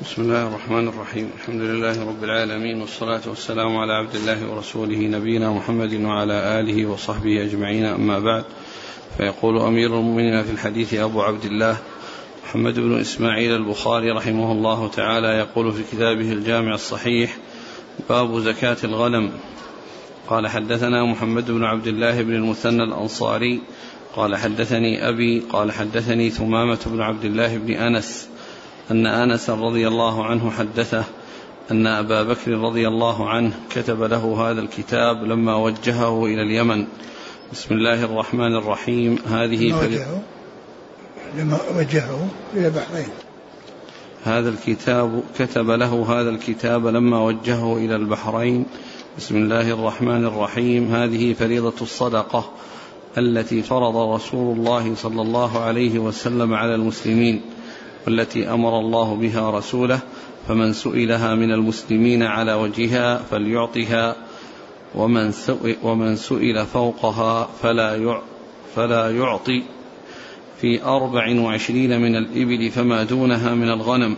بسم الله الرحمن الرحيم. الحمد لله رب العالمين والصلاة والسلام على عبد الله ورسوله نبينا محمد وعلى آله وصحبه أجمعين. أما بعد فيقول أمير المؤمنين في الحديث أبو عبد الله محمد بن إسماعيل البخاري رحمه الله تعالى يقول في كتابه الجامع الصحيح باب زكاة الغنم. قال حدثنا محمد بن عبد الله بن المثنى الأنصاري قال حدثني أبي قال حدثني ثمامة بن عبد الله بن أنس أن أنس رضي الله عنه حدثه أن أبا بكر رضي الله عنه كتب له هذا الكتاب لما وجهه إلى اليمن. بسم الله الرحمن الرحيم. هذه وجهه لما وجهه إلى البحرين. هذا الكتاب كتب له هذا الكتاب لما وجهه إلى البحرين. بسم الله الرحمن الرحيم. هذه فريضة الصدقة التي فرض رسول الله صلى الله عليه وسلم على المسلمين. والتي أمر الله بها رسوله فمن سئلها من المسلمين على وجهها فليعطها ومن ومن سئل فوقها فلا فلا يعطي. في أربع وعشرين من الإبل فما دونها من الغنم.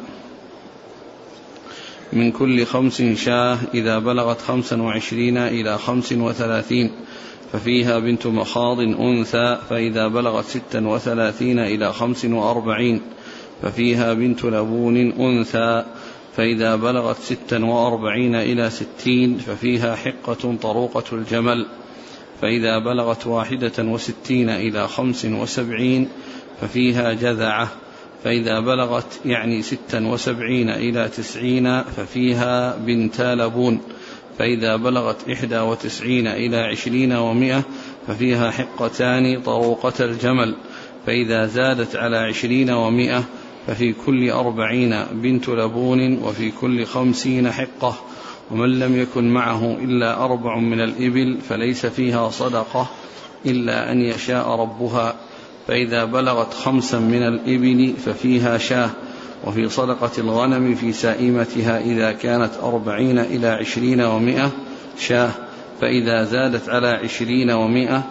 من كل خمس شاة إذا بلغت خمسا وعشرين إلى خمس وثلاثين ففيها بنت مخاض أنثى فإذا بلغت ستا وثلاثين إلى خمس وأربعين. ففيها بنت لبون أنثى فإذا بلغت ستا وأربعين إلى ستين ففيها حقة طروقة الجمل فإذا بلغت واحدة وستين إلى خمس وسبعين ففيها جذعة فإذا بلغت يعني ستا وسبعين إلى تسعين ففيها بنتا لبون فإذا بلغت إحدى وتسعين إلى عشرين ومائة ففيها حقتان طروقة الجمل فإذا زادت على عشرين ومائة ففي كل أربعين بنت لبون وفي كل خمسين حقة ومن لم يكن معه إلا أربع من الإبل فليس فيها صدقة إلا أن يشاء ربها. فإذا بلغت خمسا من الإبل ففيها شاة وفي صدقة الغنم في سائمتها إذا كانت أربعين إلى عشرين ومائة شاة فإذا زادت على عشرين ومائة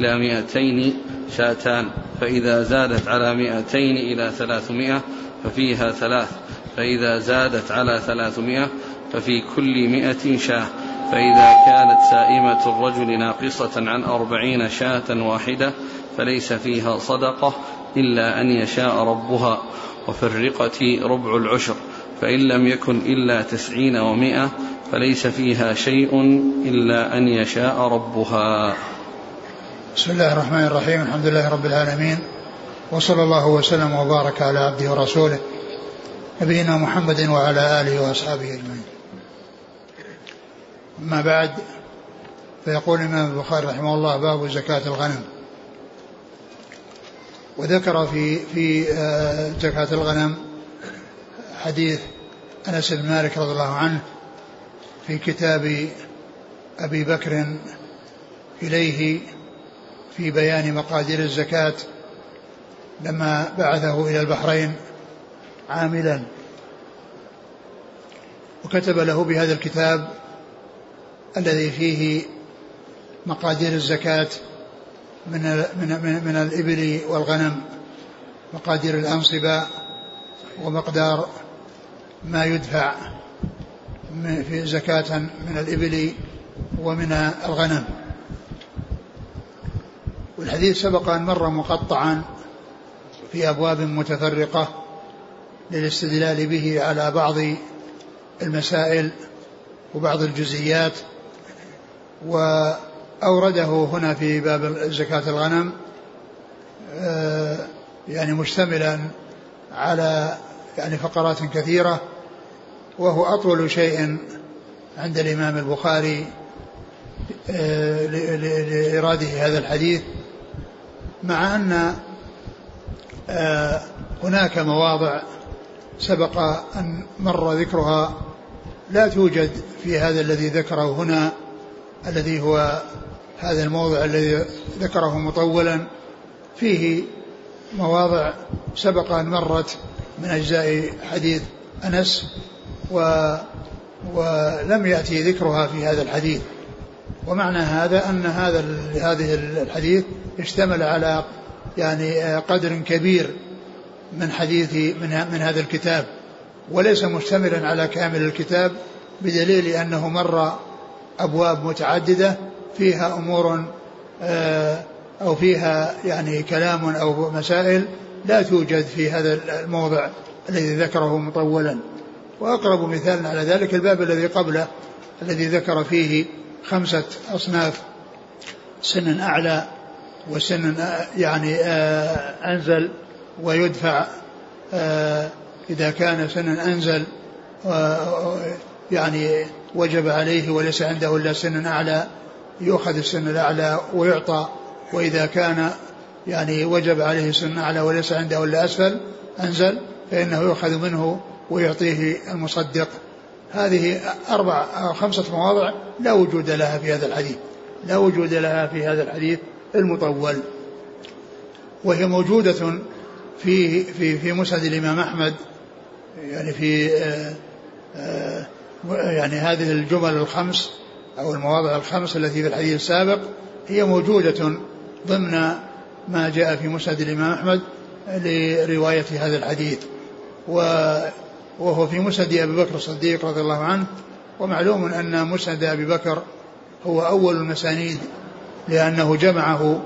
إلى مائتين شاتان فإذا زادت على مائتين إلى ثلاثمائة ففيها ثلاث فإذا زادت على ثلاثمائة ففي كل مائة شاة فإذا كانت سائمة الرجل ناقصة عن أربعين شاة واحدة فليس فيها صدقة إلا أن يشاء ربها. وفي الرقة ربع العشر فإن لم يكن إلا تسعين ومائة فليس فيها شيء إلا أن يشاء ربها. بسم الله الرحمن الرحيم الحمد لله رب العالمين وصلى الله وسلم وبارك على عبده ورسوله نبينا محمد وعلى آله وأصحابه أجمعين. أما بعد فيقول الإمام البخاري رحمه الله باب زكاة الغنم. وذكر في في آه، زكاة الغنم حديث أنس بن مالك رضي الله عنه في كتاب أبي بكر إليه في بيان مقادير الزكاة لما بعثه إلى البحرين عاملا. وكتب له بهذا الكتاب الذي فيه مقادير الزكاة من من من, من الإبل والغنم مقادير الأنصبة ومقدار ما يدفع في زكاة من الإبل ومن الغنم. والحديث سبق أن مر مقطعا في أبواب متفرقة للاستدلال به على بعض المسائل وبعض الجزئيات وأورده هنا في باب زكاة الغنم آه، يعني مشتملا على يعني فقرات كثيرة وهو أطول شيء عند الإمام البخاري آه، لإراده هذا الحديث. مع أن آه، هناك مواضع سبق أن مر ذكرها لا توجد في هذا الذي ذكره هنا الذي هو هذا الموضع الذي ذكره مطولا. فيه مواضع سبق أن مرت من أجزاء حديث أنس و ولم يأتي ذكرها في هذا الحديث. ومعنى هذا أن هذا هذه الحديث اشتمل على يعني قدر كبير من حديث من, من هذا الكتاب وليس مشتملا على كامل الكتاب بدليل أنه مر أبواب متعددة فيها أمور آه، أو فيها يعني كلام أو مسائل لا توجد في هذا الموضع الذي ذكره مطولا. وأقرب مثال على ذلك الباب الذي قبله الذي ذكر فيه خمسة أصناف. سن أعلى وسن يعني آه، أنزل ويدفع آه، إذا كان سن أنزل يعني وجب عليه وليس عنده إلا سن أعلى يؤخذ السن الأعلى ويعطى. وإذا كان يعني وجب عليه سن أعلى وليس عنده إلا أسفل أنزل فإنه يؤخذ منه ويعطيه المصدق. هذه أربع أو خمسة مواضع لا وجود لها في هذا الحديث. لا وجود لها في هذا الحديث المطول. وهي موجودة في في في مسند الإمام أحمد. يعني في آآ آه، آآ آه، يعني هذه الجمل الخمس أو المواضع الخمس التي في الحديث السابق هي موجودة ضمن ما جاء في مسند الإمام أحمد لرواية هذا الحديث. وهو في مسند أبي بكر الصديق رضي الله عنه ومعلوم أن مسند أبي بكر هو أول المسانيد لأنه جمعه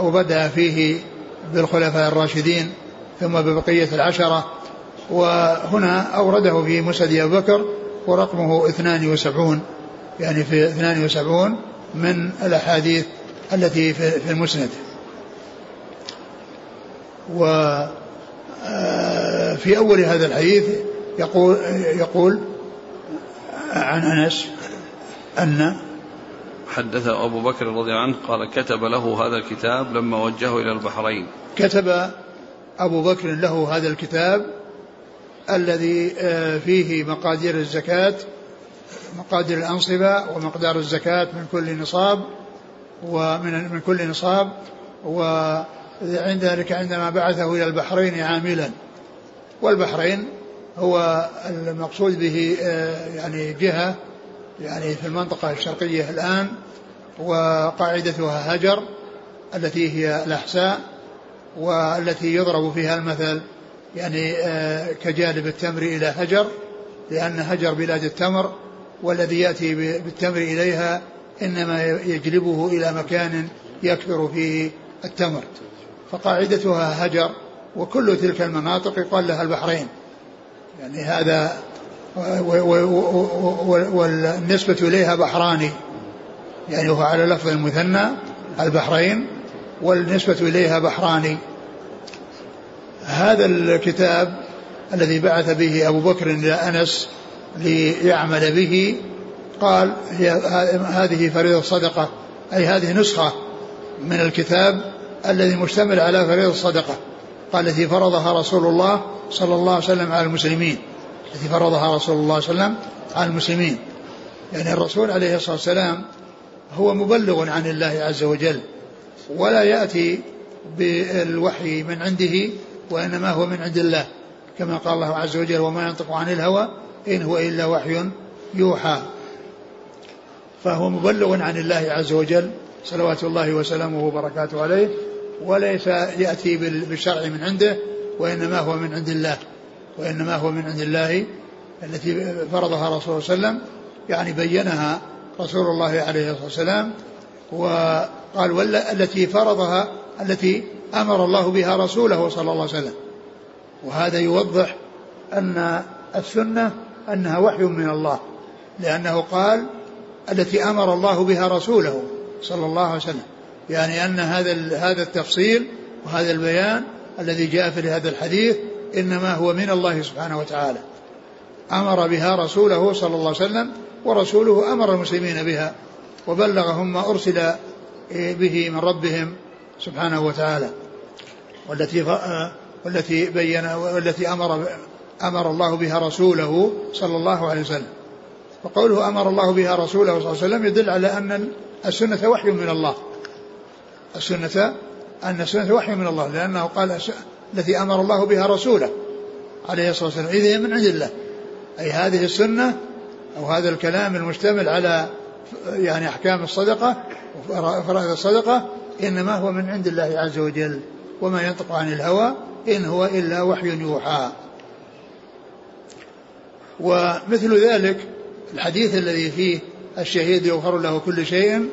وبدأ فيه بالخلفاء الراشدين ثم ببقية العشرة وهنا أورده في مسند أبي بكر ورقمه 72 يعني في 72 من الأحاديث التي في المسند. وفي آه، أول هذا الحديث يقول يقول عن أنس أن حدث أبو بكر رضي الله عنه قال كتب له هذا الكتاب لما وجهه إلى البحرين. كتب أبو بكر له هذا الكتاب الذي آه، فيه مقادير الزكاة مقادير الأنصبة ومقدار الزكاة من كل نصاب ومن من كل نصاب وعند ذلك عندما بعثه إلى البحرين عاملا. والبحرين هو المقصود به آه، يعني جهة يعني في المنطقة الشرقية الآن وقاعدتها هجر التي هي الأحساء والتي يضرب فيها المثل يعني آه، كجانب التمر إلى هجر لأن هجر بلاد التمر والذي يأتي بالتمر إليها إنما يجلبه إلى مكان يكثر فيه التمر. فقاعدتها هجر وكل تلك المناطق يقال لها البحرين. يعني هذا والنسبة إليها بحراني. يعني هو على لفظ المثنى البحرين والنسبة إليها بحراني. هذا الكتاب الذي بعث به أبو بكر إلى أنس ليعمل به قال هي هذه فريضة صدقة أي هذه نسخة من الكتاب الذي مشتمل على فريضة الصدقة قال التي فرضها رسول الله صلى الله عليه وسلم على المسلمين. التي فرضها رسول الله صلى الله عليه وسلم على المسلمين. يعني الرسول عليه الصلاة والسلام هو مبلغ عن الله عز وجل ولا يأتي بالوحي من عنده وإنما هو من عند الله كما قال الله عز وجل وما ينطق عن الهوى إن هو إلا وحي يوحى فهو مبلغ عن الله عز وجل صلوات الله وسلامه وبركاته عليه. وليس يأتي بالشرع من عنده وإنما هو من عند الله. وإنما هو من عند الله التي فرضها رسول الله صلى الله عليه وسلم. يعني بينها رسول الله عليه الصلاة والسلام وقال والتي فرضها التي أمر الله بها رسوله صلى الله عليه وسلم. وهذا يوضح أن السنة أنها وحي من الله لأنه قال التي أمر الله بها رسوله صلى الله عليه وسلم يعني أن هذا هذا التفصيل وهذا البيان الذي جاء في هذا الحديث إنما هو من الله سبحانه وتعالى. أمر بها رسوله صلى الله عليه وسلم ورسوله أمر المسلمين بها وبلغهم ما أرسل به من ربهم سبحانه وتعالى. والتي والتي بين والتي أمر أمر الله بها رسوله صلى الله عليه وسلم. وقوله أمر الله بها رسوله صلى الله عليه وسلم يدل على أن السنة وحي من الله. السنة أن السنة وحي من الله لأنه قال التي أمر الله بها رسوله عليه الصلاة والسلام إذا هي من عند الله. أي هذه السنة أو هذا الكلام المشتمل على يعني أحكام الصدقة وفرائض الصدقة إنما هو من عند الله عز وجل وما ينطق عن الهوى إن هو إلا وحي يوحى. ومثل ذلك الحديث الذي فيه الشهيد يغفر له كل شيء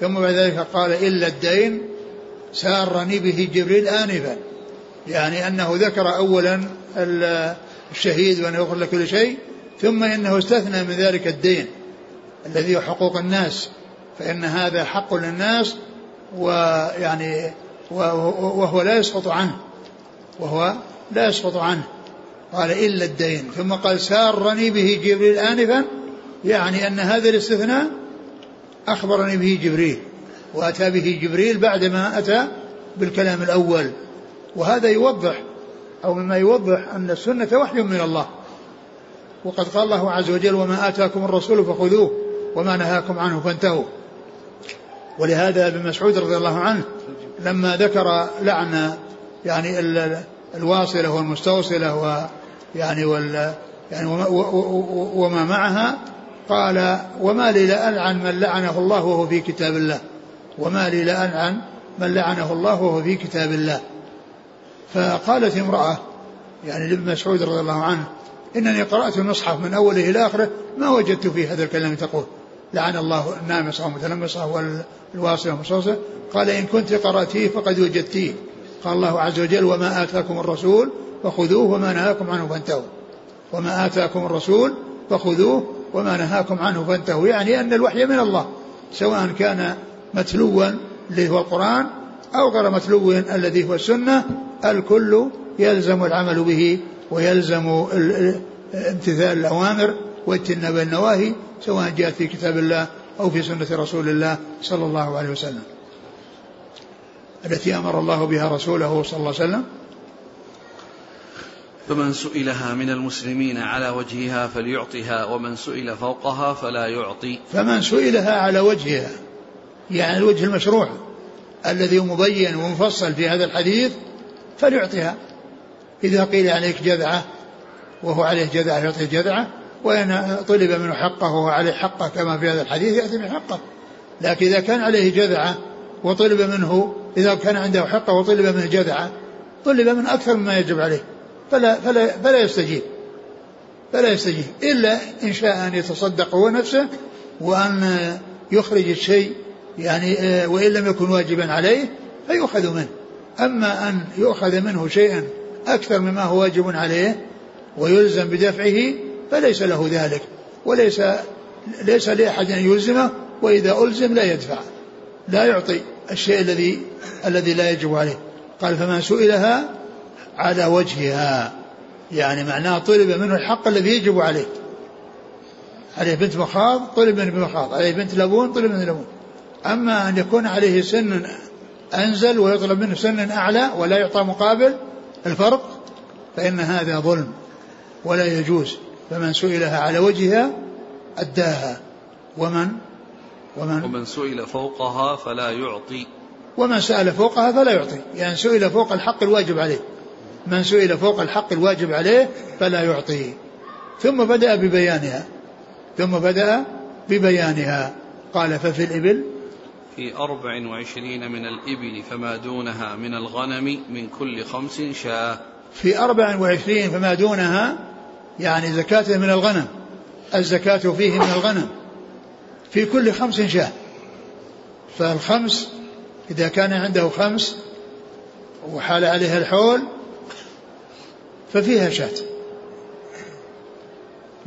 ثم بعد ذلك قال إلا الدين سارني به جبريل آنفا. يعني أنه ذكر أولا الشهيد وأنه يغفر كل شيء ثم إنه استثنى من ذلك الدين الذي هو حقوق الناس فإن هذا حق للناس ويعني وهو لا يسقط عنه وهو لا يسقط عنه. قال إلا الدين ثم قال سارني به جبريل آنفا يعني أن هذا الاستثناء أخبرني به جبريل وأتى به جبريل بعدما أتى بالكلام الأول. وهذا يوضح أو مما يوضح أن السنة وحي من الله. وقد قال الله عز وجل وما آتاكم الرسول فخذوه وما نهاكم عنه فانتهوا. ولهذا ابن مسعود رضي الله عنه لما ذكر لعن يعني الواصلة والمستوصلة ويعني وال يعني وما, وما معها قال وما لي لألعن من لعنه الله وهو في كتاب الله. وما لي لألعن من لعنه الله وهو في كتاب الله. فقالت امرأة يعني لابن مسعود رضي الله عنه إنني قرأت المصحف من أوله إلى آخره ما وجدت فيه هذا الكلام تقول. لعن الله النامصة والمتلمصة والواصلة والمصوصة قال إن كنت قرأتيه فقد وجدتيه. قال الله عز وجل وما آتاكم الرسول فخذوه وما نهاكم عنه فانتهوا. وما آتاكم الرسول فخذوه وما نهاكم عنه فانتهوا يعني أن الوحي من الله سواء كان متلوا اللي هو القرآن أو غير متلو الذي هو السنة الكل يلزم العمل به ويلزم امتثال الأوامر واجتناب النواهي سواء جاءت في كتاب الله أو في سنة رسول الله صلى الله عليه وسلم. التي أمر الله بها رسوله صلى الله عليه وسلم. فمن سئلها من المسلمين على وجهها فليعطها ومن سئل فوقها فلا يعطي. فمن سئلها على وجهها يعني الوجه المشروع الذي مبين ومفصل في هذا الحديث فليعطيها إذا قيل عليك جذعة وهو عليه جذعة يعطي جذعة. وإن طلب منه حقه وهو عليه حقه كما في هذا الحديث يأتي بحقه لكن إذا كان عليه جذعة وطلب منه إذا كان عنده حقه وطلب منه جذعة طلب من أكثر مما يجب عليه. فلا, فلا, فلا يستجيب. فلا يستجيب. إلا إن شاء أن يتصدق هو نفسه وأن يخرج الشيء يعني آه، وإن لم يكن واجبا عليه فيؤخذ منه. أما أن يؤخذ منه شيئا أكثر مما هو واجب عليه ويلزم بدفعه فليس له ذلك. وليس ليس لأحد أن يلزمه وإذا ألزم لا يدفع لا يعطي الشيء الذي الذي لا يجب عليه. قال فمن سئلها على وجهها. يعني معناه طلب منه الحق الذي يجب عليه. عليه بنت مخاض طلب منه بمخاض عليه بنت لبون طلب منه لبون. أما أن يكون عليه سن أنزل ويطلب منه سن أعلى ولا يعطى مقابل الفرق فإن هذا ظلم ولا يجوز. فمن سئلها على وجهها أداها. ومن ومن ومن سئل فوقها فلا يعطي. ومن سأل فوقها فلا يعطي. يعني سئل فوق الحق الواجب عليه. من سئل فوق الحق الواجب عليه فلا يعطي. ثم بدأ ببيانها. ثم بدأ ببيانها. قال ففي الإبل؟ في أربع وعشرين من الإبل فما دونها من الغنم من كل خمس شاة. في أربع وعشرين فما دونها يعني زكاته من الغنم. الزكاة فيه من الغنم. في كل خمس شاة. فالخمس إذا كان عنده خمس وحال عليها الحول ففيها شاة.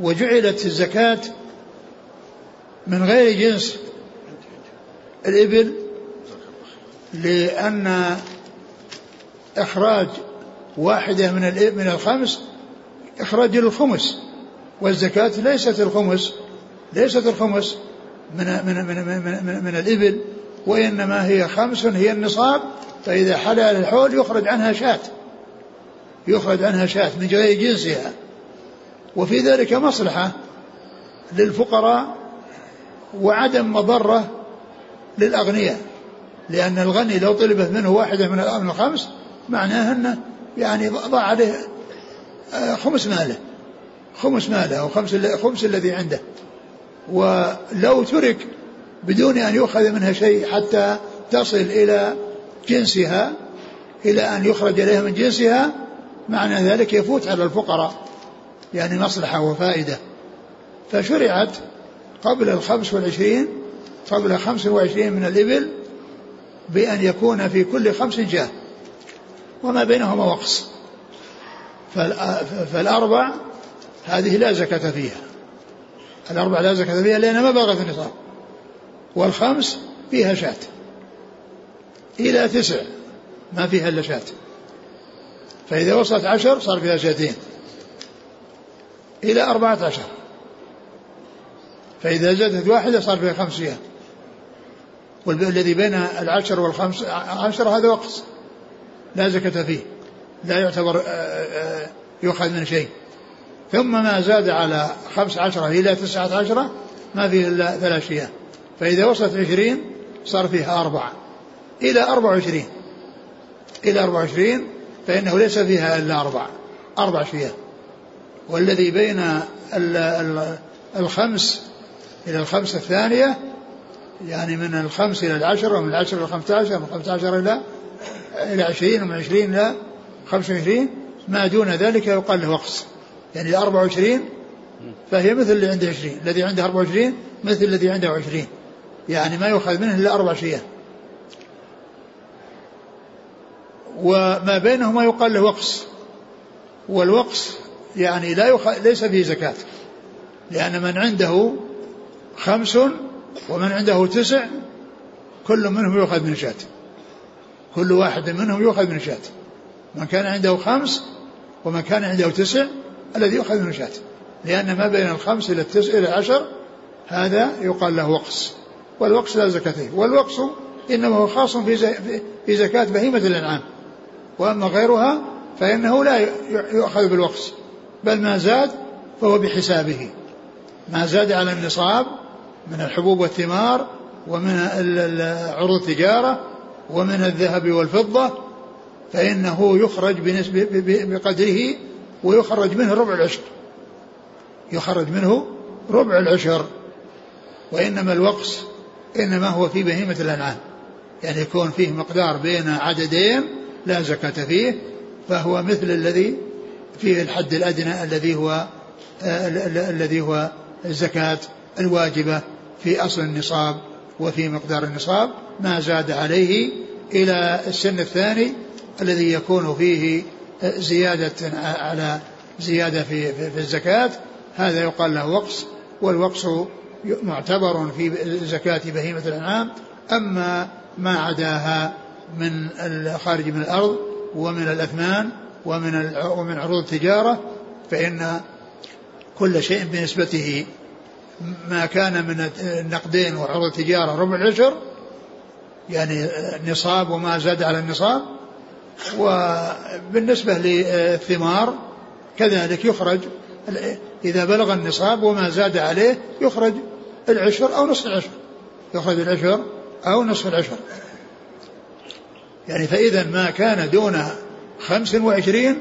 وجعلت الزكاة من غير جنس الإبل لأن إخراج واحدة من من الخمس إخراج الخمس والزكاة ليست الخمس ليست الخمس من من من من, من, من الإبل وإنما هي خمس هي النصاب فإذا حلل الحول يخرج عنها شاة. يخرج عنها شاة من غير جنسها. وفي ذلك مصلحة للفقراء وعدم مضرة للأغنياء. لأن الغني لو طلبت منه واحدة من الخمس معناه أنه يعني ضاع عليه آه، خمس ماله. خمس ماله أو خمس, خمس الذي عنده. ولو ترك بدون أن يؤخذ منها شيء حتى تصل إلى جنسها إلى أن يخرج إليها من جنسها معنى ذلك يفوت على الفقراء يعني مصلحة وفائدة. فشرعت قبل الخمس والعشرين قبل خمس وعشرين من الإبل بأن يكون في كل خمس جاه وما بينهما وقص. فالأربع هذه لا زكاة فيها. الأربع لا زكاة فيها لأنها ما بلغت النصاب. والخمس فيها شاة. إلى تسع ما فيها إلا شاة. فإذا وصلت عشر صار فيها شاتين إلى أربعة عشر. فإذا زادت واحدة صار فيها خمس شياه والذي بين العشر والخمس عشر هذا وقص لا زكاة فيه. لا يعتبر آه، آه، يؤخذ من شيء. ثم ما زاد على خمس عشرة إلى تسعة عشرة ما فيه إلا ثلاث شياه فإذا وصلت عشرين صار فيها أربعة. إلى أربع وعشرين. إلى أربع وعشرين فإنه ليس فيها إلا أربع أربع شياه والذي بين الخمس إلى الخمسة الثانية يعني من الخمس إلى العشر ومن العشر إلى الخمسة عشر ومن الخمسة عشر إلى إلى عشرين ومن عشرين إلى خمسة وعشرين ما دون ذلك يقال له وقص. يعني أربعة وعشرين فهي مثل اللي عنده عشرين. الذي عنده أربعة وعشرين مثل الذي عنده عشرين. يعني ما يؤخذ منه إلا أربع شياه وما بينهما يقال له وقص. والوقص يعني لا يخ... ليس فيه زكاة. لأن من عنده خمس ومن عنده تسع كل منهم يؤخذ من شاة كل واحد منهم يؤخذ من شاة من كان عنده خمس ومن كان عنده تسع الذي يؤخذ من شاة لأن ما بين الخمس إلى التسع إلى العشر هذا يقال له وقص. والوقص لا زكاة فيه. والوقص إنما هو خاص في, في زكاة بهيمة الأنعام. وأما غيرها فإنه لا يؤخذ بالوقص بل ما زاد فهو بحسابه. ما زاد على النصاب من الحبوب والثمار ومن عروض التجارة ومن الذهب والفضة فإنه يخرج بنسبة بقدره ويخرج منه ربع العشر. يخرج منه ربع العشر. وإنما الوقص إنما هو في بهيمة الأنعام. يعني يكون فيه مقدار بين عددين لا زكاة فيه فهو مثل الذي فيه الحد الأدنى الذي هو الذي هو الزكاة الواجبة في أصل النصاب وفي مقدار النصاب. ما زاد عليه إلى السن الثاني الذي يكون فيه زيادة على زيادة في, في, في الزكاة. هذا يقال له وقص والوقص معتبر في زكاة بهيمة الأنعام. أما ما عداها من الخارج من الأرض ومن الأثمان ومن ومن عروض التجارة فإن كل شيء بنسبته ما كان من النقدين وعروض التجارة ربع العشر يعني نصاب وما زاد على النصاب. وبالنسبة للثمار كذلك يخرج إذا بلغ النصاب وما زاد عليه يخرج العشر أو نصف العشر. يخرج العشر أو نصف العشر. يعني فإذا ما كان دون خمس وعشرين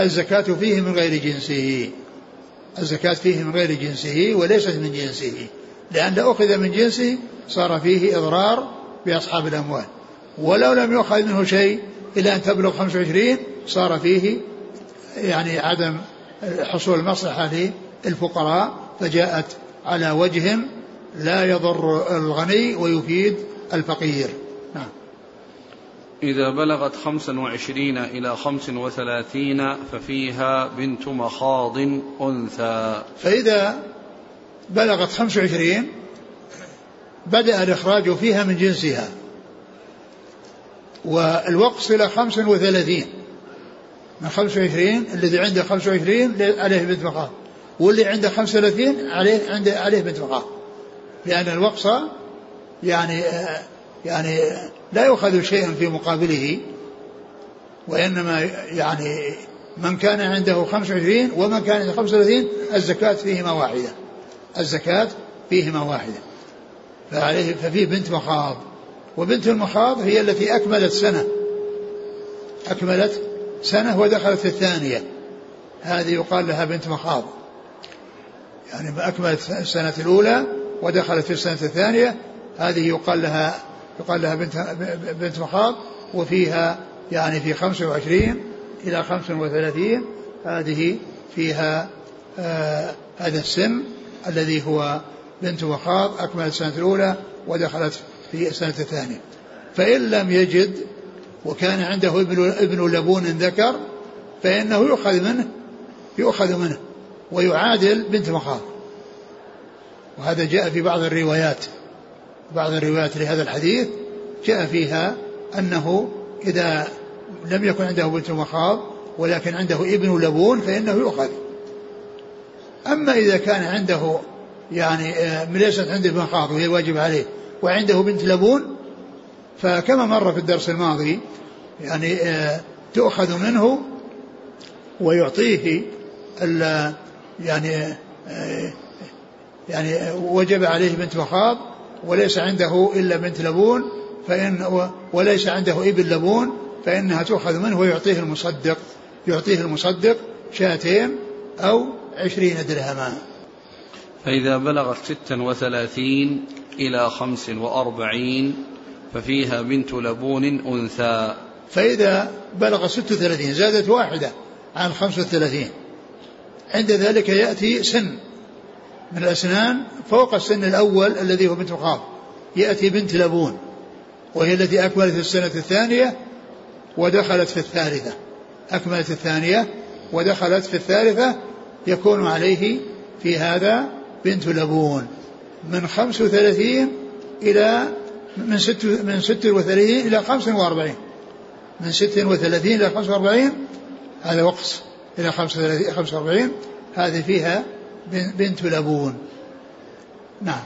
الزكاة فيه من غير جنسه. الزكاة فيه من غير جنسه وليست من جنسه. لأن لو أخذ من جنسه صار فيه إضرار بأصحاب الأموال. ولو لم يؤخذ منه شيء إلى أن تبلغ 25 صار فيه يعني عدم حصول المصلحة للفقراء فجاءت على وجه لا يضر الغني ويفيد الفقير. إذا بلغت خمسا وعشرين إلى خمس وثلاثين ففيها بنت مخاض أنثى. فإذا بلغت خمس وعشرين بدأ الإخراج فيها من جنسها. والوقص إلى خمس وثلاثين. من خمس وعشرين الذي عنده خمس وعشرين عليه بنت مخاض. واللي عنده خمس وثلاثين عليه عنده عليه بنت مخاض. لأن الوقص يعني يعني لا يؤخذ شيء في مقابله وإنما يعني من كان عنده 25 ومن كان عنده 35 الزكاة فيهما واحدة الزكاة فيهما واحدة. فعليه ففيه بنت مخاض وبنت المخاض هي التي أكملت سنة أكملت سنة ودخلت الثانية. هذه يقال لها بنت مخاض. يعني أكملت السنة الأولى ودخلت في السنة الثانية هذه يقال لها يقال لها بنت بنت مخاض وفيها يعني في 25 إلى 35 هذه فيها آه هذا السن الذي هو بنت مخاض أكملت السنة الأولى ودخلت في السنة الثانية. فإن لم يجد وكان عنده ابن ابن لبون ذكر فإنه يؤخذ منه يؤخذ منه ويعادل بنت مخاض. وهذا جاء في بعض الروايات. بعض الروايات لهذا الحديث جاء فيها أنه إذا لم يكن عنده بنت مخاض ولكن عنده ابن لبون فإنه يؤخذ. أما إذا كان عنده يعني آه، ليست عنده مخاض وهي واجب عليه وعنده بنت لبون فكما مر في الدرس الماضي يعني آه، تؤخذ منه ويعطيه يعني آه، يعني وجب عليه بنت مخاض وليس عنده إلا بنت لبون فإن وليس عنده ابن لبون فإنها تؤخذ منه ويعطيه المصدق يعطيه المصدق شاتين أو عشرين درهما. فإذا بلغت ستا وثلاثين إلى خمس وأربعين ففيها بنت لبون أنثى. فإذا بلغ ست وثلاثين زادت واحدة عن خمس وثلاثين. عند ذلك يأتي سن. من الأسنان فوق السن الأول الذي هو بنت مخاض يأتي بنت لبون وهي التي أكملت السنة الثانية ودخلت في الثالثة. أكملت الثانية ودخلت في الثالثة يكون عليه في هذا بنت لبون. من خمس وثلاثين إلى من ست من ست وثلاثين إلى خمس وأربعين. من ست وثلاثين إلى خمس وأربعين هذا وقص إلى خمس وأربعين هذه فيها بنت لبون. نعم.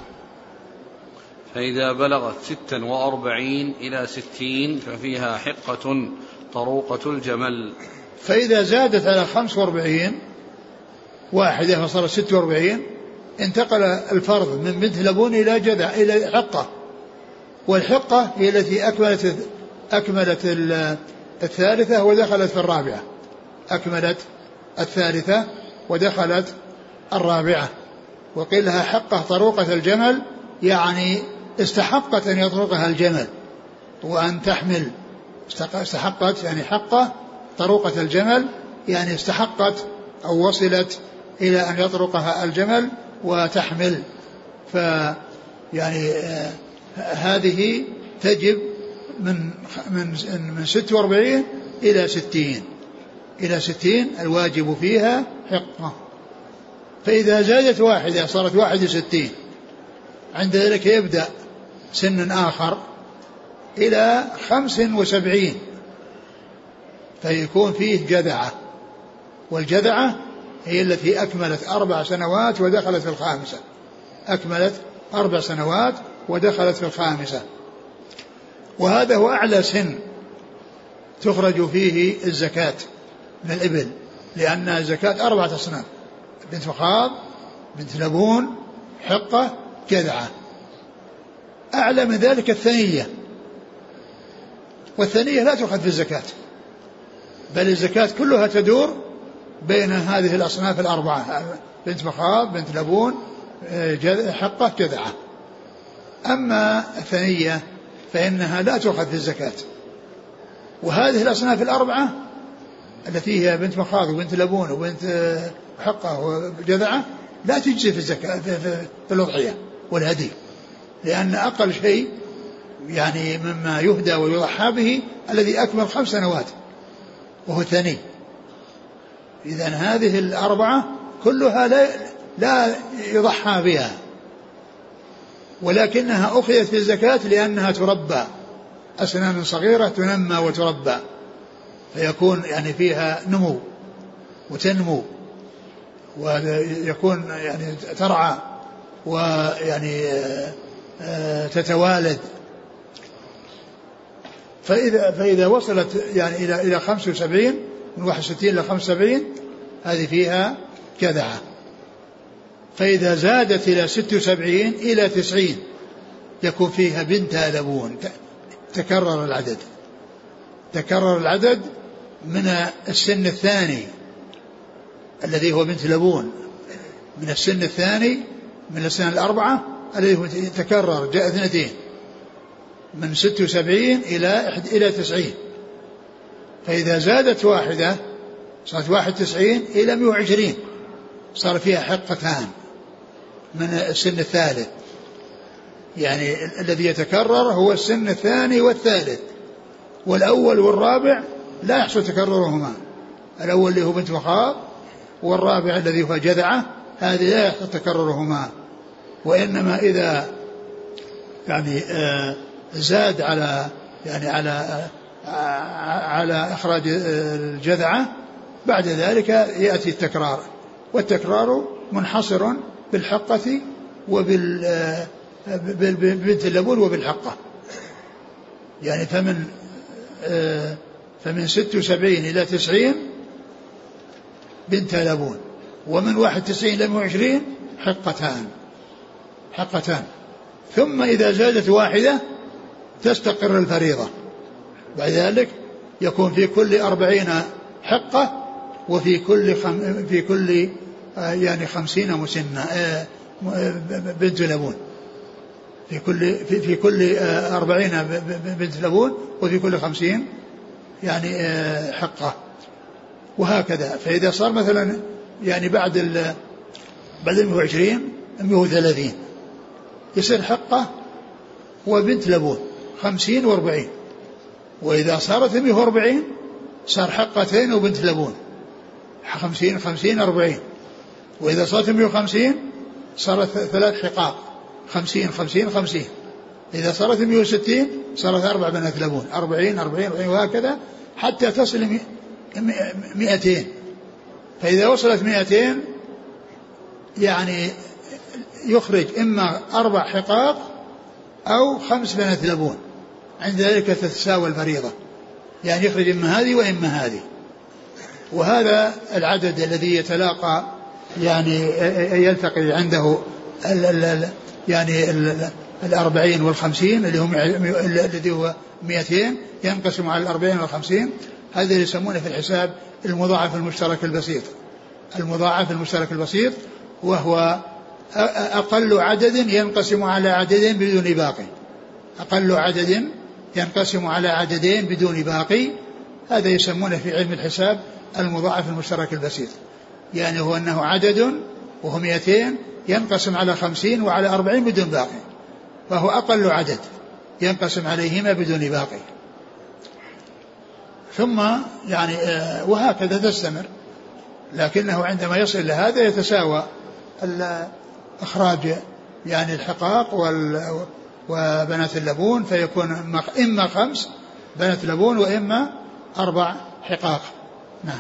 فإذا بلغت ستا وأربعين إلى ستين ففيها حقة طروقة الجمل. فإذا زادت على خمس وأربعين واحدة فصارت ست وأربعين انتقل الفرض من بنت لبون إلى جذع إلى حقة. والحقة هي التي أكملت أكملت الثالثة ودخلت في الرابعة. أكملت الثالثة ودخلت الرابعة. وقيل لها حقة طروقة الجمل يعني استحقت أن يطرقها الجمل. وأن تحمل استحقت يعني حقه طروقة الجمل يعني استحقت أو وصلت إلى أن يطرقها الجمل وتحمل. ف يعني آه هذه تجب من من من 46 إلى 60 إلى 60 الواجب فيها حقة. فإذا زادت واحدة صارت واحد وستين. عند ذلك يبدأ سن آخر إلى خمس وسبعين. فيكون فيه جذعة. والجذعة هي التي أكملت أربع سنوات ودخلت في الخامسة. أكملت أربع سنوات ودخلت في الخامسة. وهذا هو أعلى سن تخرج فيه الزكاة من الإبل لأن الزكاة أربعة أصناف. بنت مخاض بنت لبون حقة جذعة. أعلى من ذلك الثنية. والثنية لا تؤخذ في الزكاة بل الزكاة كلها تدور بين هذه الأصناف الأربعة بنت مخاض بنت لبون حقة جذعة. أما الثنية فإنها لا تؤخذ في الزكاة وهذه الأصناف الأربعة التي هي بنت مخاض وبنت لبون وبنت حقه وجذعه لا تجزي في الزكاة في, الأضحية والهدي. لأن أقل شيء يعني مما يهدى ويضحى به الذي أكمل خمس سنوات وهو الثاني. إذا هذه الأربعة كلها لا لا يضحى بها. ولكنها أخذت في الزكاة لأنها تربى. أسنان صغيرة تنمى وتربى. فيكون يعني فيها نمو وتنمو. ويكون يعني ترعى ويعني آه، تتوالد. فإذا فإذا وصلت يعني إلى إلى 75 من 61 إلى 75 هذه فيها كذعة فإذا زادت إلى 76 إلى 90 يكون فيها بنت لبون تكرر العدد. تكرر العدد من السن الثاني. الذي هو بنت لبون من السن الثاني من السنة الأربعة الذي تكرر جاء اثنتين. من ست وسبعين إلى إلى تسعين. فإذا زادت واحدة صارت واحد تسعين إلى مئة وعشرين. صار فيها حقتان. من السن الثالث. يعني الذي يتكرر هو السن الثاني والثالث. والأول والرابع لا يحصل تكررهما. الأول اللي هو بنت مخاض والرابع الذي هو جذعة هذه لا يحصل تكررهما. وإنما إذا يعني آه، زاد على يعني على آه، على إخراج الجذعة بعد ذلك يأتي التكرار. والتكرار منحصر بالحقة وبال آه، بنت اللبون وبالحقة. يعني فمن فمن ست وسبعين إلى تسعين بنت لبون ومن واحد تسعين إلى وعشرين حقتان حقتان. ثم إذا زادت واحدة تستقر الفريضة. بعد ذلك يكون في كل أربعين حقة وفي كل خم في كل آه، يعني خمسين مسنة آه، بنت لبون. في كل في, في كل آه، أربعين بنت لبون وفي كل خمسين يعني حقة. وهكذا. فإذا صار مثلا يعني بعد ال بعد ال 120 130 يصير حقة وبنت لبون 50 و40 وإذا صارت 140 صار حقتين وبنت لبون 50 50 40 وإذا صارت 150 صارت ثلاث حقاق 50 50 50 إذا صارت 160 صارت أربع بنات لبون 40 40 40 وهكذا حتى تصل 200 فإذا وصلت 200 يعني يخرج إما أربع حقاق أو خمس بنات لبون عند ذلك تتساوى الفريضة. يعني يخرج إما هذه وإما هذه. وهذا العدد الذي يتلاقى يعني يلتقي عنده ال ال يعني ال الأربعين والخمسين اللي هم الذي هو مئتين ينقسم على الأربعين والخمسين. هذا يسمونه في الحساب المضاعف المشترك البسيط. المضاعف المشترك البسيط وهو أقل عدد ينقسم على عددين بدون باقي. أقل عدد ينقسم على عددين بدون باقي. هذا يسمونه في علم الحساب المضاعف المشترك البسيط. يعني هو أنه عدد وهو 200 ينقسم على خمسين وعلى أربعين بدون باقي. فهو أقل عدد ينقسم عليهما بدون باقي. ثم يعني آه، وهكذا تستمر. لكنه عندما يصل إلى هذا يتساوى إخراج يعني الحقاق وبنات اللبون فيكون إما خمس بنات لبون وإما أربع حقاق نعم.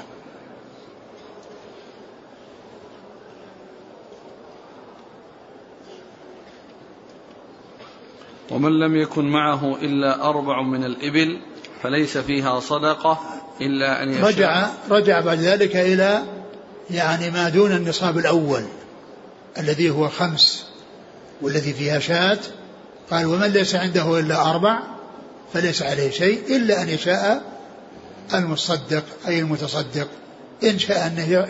ومن لم يكن معه إلا أربع من الإبل فليس فيها صدقة إلا أن يشاء. رجع رجع بعد ذلك إلى يعني ما دون النصاب الأول الذي هو خمس والذي فيها شاة. قال ومن ليس عنده إلا أربع فليس عليه شيء إلا أن يشاء المصدق أي المتصدق. إن شاء أنه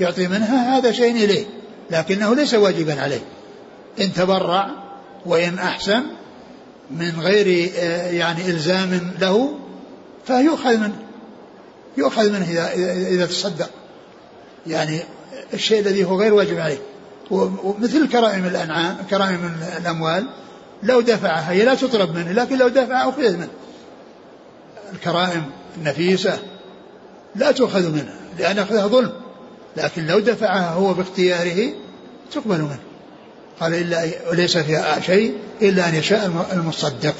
يعطي منها هذا شيء إليه لكنه ليس واجبا عليه. إن تبرع وإن أحسن من غير آه، يعني إلزام له فيؤخذ منه يؤخذ منه إذا, إذا تصدق. يعني الشيء الذي هو غير واجب عليه. ومثل كرائم الأنعام كرائم الأموال لو دفعها هي لا تطلب منه لكن لو دفع أخذت منه. الكرائم النفيسة لا تؤخذ منه لأن أخذها ظلم. لكن لو دفعها هو باختياره تقبل منه. قال إلا وليس فيها شيء إلا أن يشاء المصدق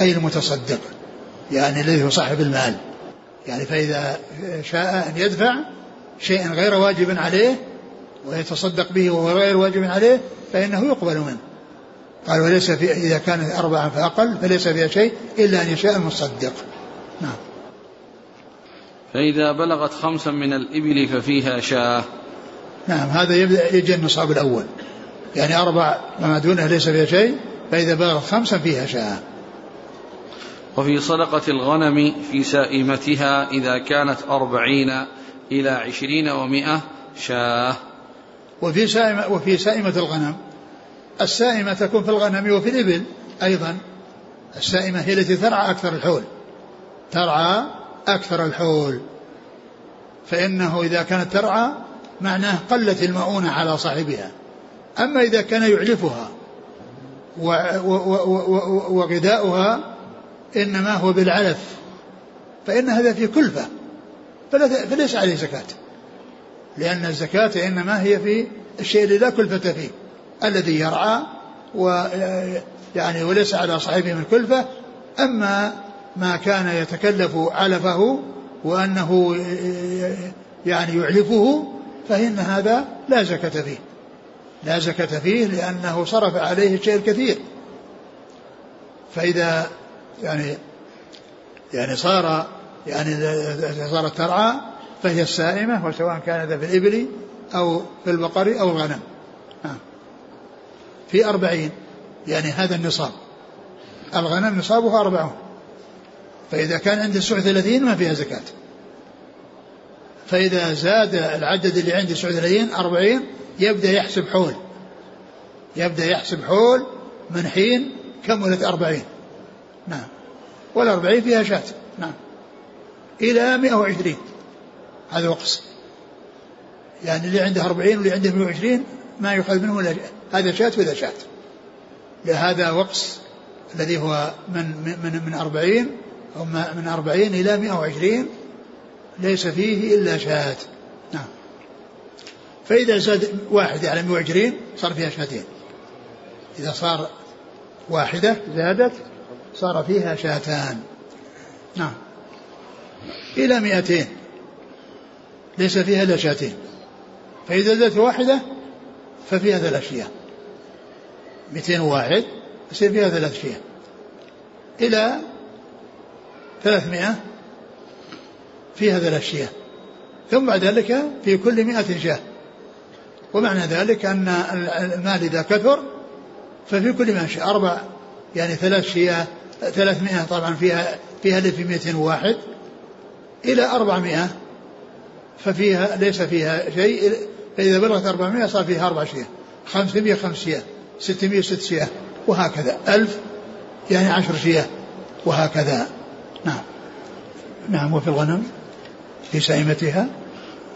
أي المتصدق يعني الذي هو صاحب المال. يعني فإذا شاء أن يدفع شيئا غير واجب عليه ويتصدق به وهو غير واجب عليه فإنه يقبل منه. قال وليس في إذا كانت أربعة فأقل فليس فيها شيء إلا أن يشاء المصدق. نعم. فإذا بلغت خمسا من الإبل ففيها شاة. نعم هذا يبدأ يجي النصاب الأول. يعني أربع وما دونه ليس فيها شيء فإذا بلغت خمسا فيها شاة وفي صدقة الغنم في سائمتها إذا كانت أربعين إلى عشرين ومائة شاة. وفي سائمة, وفي سائمة الغنم. السائمة تكون في الغنم وفي الإبل أيضا. السائمة هي التي ترعى أكثر الحول. ترعى أكثر الحول. فإنه إذا كانت ترعى معناه قلت المؤونة على صاحبها. أما إذا كان يعلفها وغذاؤها إنما هو بالعلف فإن هذا في كلفة فليس عليه زكاة لأن الزكاة إنما هي في الشيء الذي لا كلفة فيه الذي يرعى و يعني وليس على صاحبه من كلفة أما ما كان يتكلف علفه وأنه يعني يعلفه فإن هذا لا زكاة فيه. لا زكاة فيه لأنه صرف عليه الشيء الكثير. فإذا يعني يعني صار يعني صارت ترعى فهي السائمة وسواء كان ذا في الإبل أو في البقر أو الغنم. في أربعين يعني هذا النصاب. الغنم نصابها أربعون. فإذا كان عند السوع ثلاثين ما فيها زكاة. فإذا زاد العدد اللي عند السوع ثلاثين أربعين يبدأ يحسب حول. يبدأ يحسب حول من حين كملت أربعين. نعم. والأربعين فيها شاة. نعم. إلى مئة وعشرين. هذا وقص يعني اللي عنده أربعين واللي عنده مئة وعشرين ما يؤخذ منه إلا هذا شاة وإذا شاة. لهذا وقص الذي هو من من من أربعين أو من أربعين إلى مئة وعشرين ليس فيه إلا نعم فإذا زاد واحدة على 120 صار فيها شاتين إذا صار واحدة زادت صار فيها شاتان نعم. إلى 200 ليس فيها إلا شاتين فإذا زادت واحدة ففيها ثلاث شياه 201 يصير فيها ثلاث شياه إلى 300 فيها ثلاث شياه ثم بعد ذلك في كل مئة شاة. ومعنى ذلك أن المال إذا كثر ففي كل منشأ أربع يعني ثلاث شياه ثلاثمائة طبعا فيها فيها اللي في 201 إلى أربعمائة ففيها ليس فيها شيء فإذا بلغت أربعمائة صار فيها أربع شياه خمسمائة خمس شياه ستمائة ست شياه وهكذا ألف يعني عشر شياه وهكذا. نعم. نعم وفي الغنم في سائمتها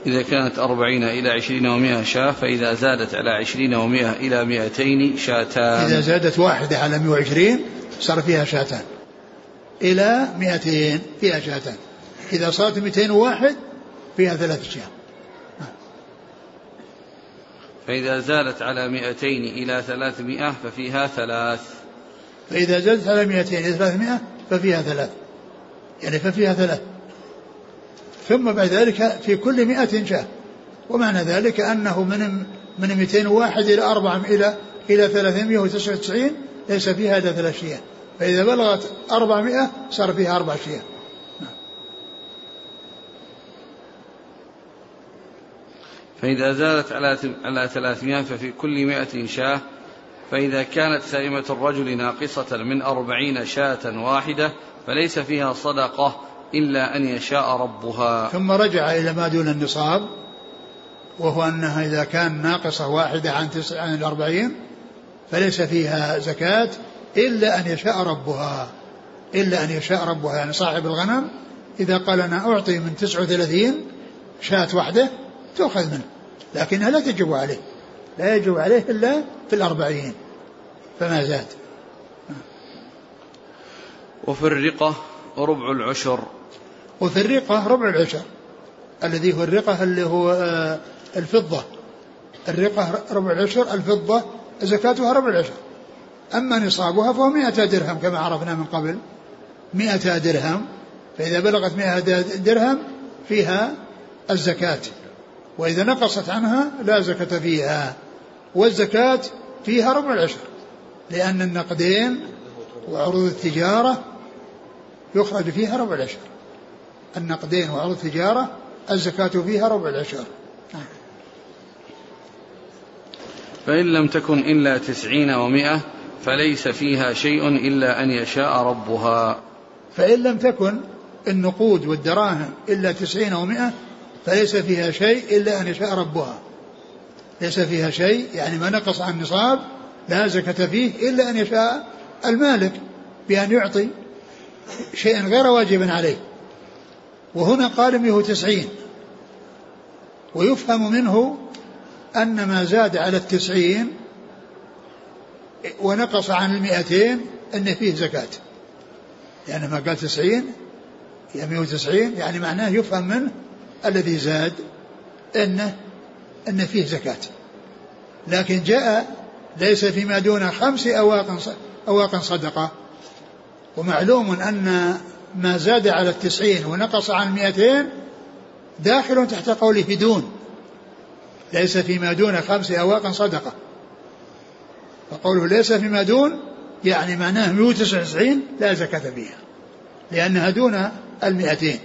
إذا كانت أربعين إلى عشرين ومائة شاة فإذا زادت على عشرين ومائة إلى مائتين شاتان إذا زادت واحدة على مئة وعشرين صار فيها شاتان إلى مائتين فيها شاتان إذا صارت مئتين وواحد فيها ثلاث شياه فإذا زادت على مئتين إلى ثلاثمائة ففيها ثلاث. فإذا زادت على مئتين إلى ثلاثمائة ففيها ثلاث. يعني ففيها ثلاث. ثم بعد ذلك في كل مئة شاة ومعنى ذلك أنه من من 201 إلى 4 إلى إلى 399 ليس فيها إلا ثلاث شياه فإذا بلغت 400 صار فيها أربع شياه فإذا زادت على على 300 ففي كل 100 شاة فإذا كانت سائمة الرجل ناقصة من أربعين شاة واحدة فليس فيها صدقة إلا أن يشاء ربها. ثم رجع إلى ما دون النصاب وهو أنها إذا كان ناقصة واحدة عن تسع عن الأربعين فليس فيها زكاة إلا أن يشاء ربها. إلا أن يشاء ربها. يعني صاحب الغنم إذا قال أنا أعطي من تسعة وثلاثين شاة واحدة تؤخذ منه. لكنها لا تجب عليه. لا يجب عليه إلا في الأربعين. فما زاد. وفي الرقة ربع العشر. وفي الرقة ربع العشر الذي هو الرقة اللي هو آه، الفضة. الرقة ربع العشر الفضة زكاتها ربع العشر. أما نصابها فهو مئة درهم كما عرفنا من قبل. مئة درهم فإذا بلغت مئة درهم فيها الزكاة. وإذا نقصت عنها لا زكاة فيها والزكاة فيها ربع العشر. لأن النقدين وعروض التجارة يخرج فيها ربع العشر. النقدين وعروض التجارة الزكاة فيها ربع العشر. فإن لم تكن إلا تسعين ومائة فليس فيها شيء إلا أن يشاء ربها. فإن لم تكن النقود والدراهم إلا تسعين ومائة فليس فيها شيء إلا أن يشاء ربها. ليس فيها شيء يعني ما نقص عن النصاب لا زكاة فيه إلا أن يشاء المالك بأن يعطي شيئا غير واجب عليه. وهنا قال 190 ويفهم منه أن ما زاد على التسعين ونقص عن المئتين أن فيه زكاة. يعني ما قال تسعين يعني 190 يعني معناه يفهم منه الذي زاد انه أن فيه زكاة. لكن جاء ليس فيما دون خمس أواق أواق صدقة. ومعلوم أن ما زاد على التسعين ونقص عن المئتين داخل تحت قوله دون. ليس فيما دون خمس أواق صدقة. فقوله ليس فيما دون يعني معناه 199 لا زكاة فيها. لأنها دون المئتين.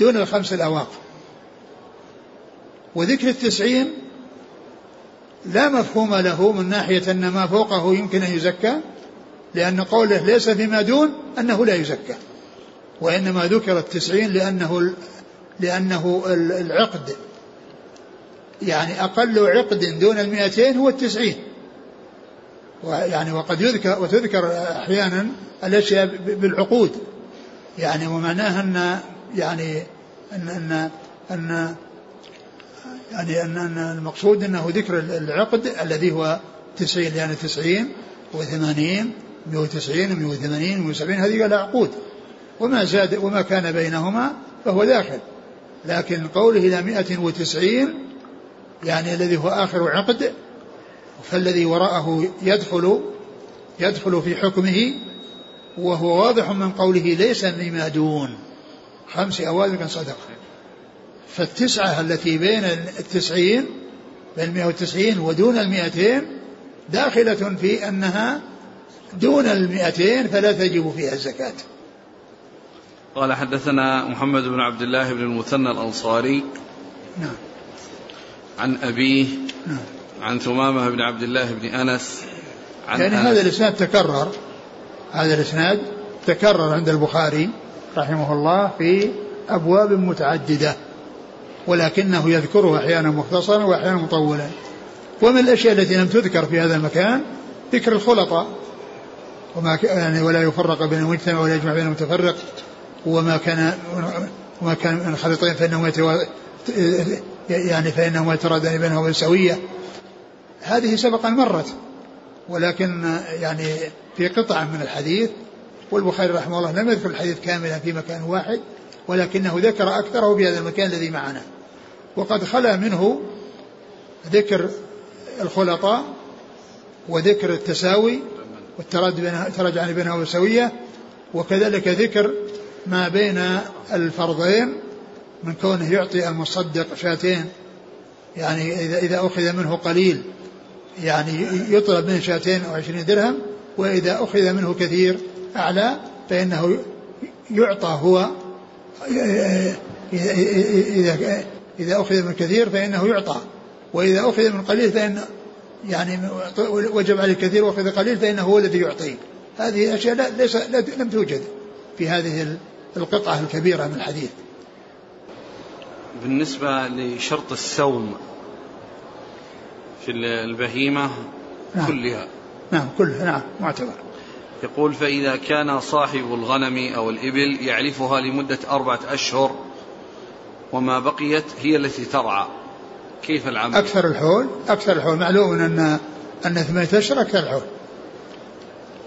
دون الخمس الأواق. وذكر التسعين لا مفهوم له من ناحية أن ما فوقه يمكن أن يزكى لأن قوله ليس فيما دون أنه لا يزكى. وإنما ذكر التسعين لأنه لأنه العقد. يعني أقل عقد دون المئتين هو التسعين. يعني وقد يذكر وتذكر أحيانا الأشياء بالعقود. يعني ومعناها أن يعني أن أن أن يعني أن أن المقصود أنه ذكر العقد الذي هو تسعين يعني تسعين وثمانين مئة وتسعين ومئة وثمانين ومئة وسبعين هذه لها عقود. وما زاد وما كان بينهما فهو داخل. لكن قوله إلى مئة وتسعين يعني الذي هو آخر عقد فالذي وراءه يدخل يدخل في حكمه وهو واضح من قوله ليس مما دون. خمس أوازق صدقة فالتسعة التي بين التسعين بين المئة والتسعين ودون المئتين داخلة في أنها دون المئتين فلا تجب فيها الزكاة. قال حدثنا محمد بن عبد الله بن المثنى الأنصاري نعم. عن أبيه نعم. عن ثمامة بن عبد الله بن أنس عن يعني أنس. هذا الإسناد تكرر. هذا الإسناد تكرر عند البخاري رحمه الله في أبواب متعددة ولكنه يذكره أحيانا مختصرا وأحيانا مطولا. ومن الأشياء التي لم تذكر في هذا المكان ذكر الخلطاء وما يعني ولا يفرق بين المجتمع ولا يجمع بين المتفرق. وما كان وما كان من الخليطين فإنه يتوا يعني فإنهما يترادان بينهما سوية. هذه سبقا مرت ولكن يعني في قطعة من الحديث والبخاري رحمه الله لم يذكر الحديث كاملا في مكان واحد ولكنه ذكر أكثره في هذا المكان الذي معنا. وقد خلا منه ذكر الخلطاء وذكر التساوي والتراجع بينها وسوية وكذلك ذكر ما بين الفرضين من كونه يعطي المصدق شاتين يعني إذا إذا أخذ منه قليل يعني يطلب منه شاتين أو عشرين درهم وإذا أخذ منه كثير أعلى فإنه يعطى هو إذا إذا أخذ من كثير فإنه يعطى وإذا أخذ من قليل فإن يعني وجب عليه كثير وأخذ قليل فإنه هو الذي يعطيه. هذه أشياء لا ليس لم توجد في هذه القطعة الكبيرة من الحديث بالنسبة لشرط السوم في البهيمة نعم. كلها. نعم كلها نعم معتبر. يقول فإذا كان صاحب الغنم أو الإبل يعلفها لمدة أربعة أشهر وما بقيت هي التي ترعى. كيف العمل؟ أكثر الحول أكثر الحول. معلوم أن أن ثمانية أشهر أكثر الحول.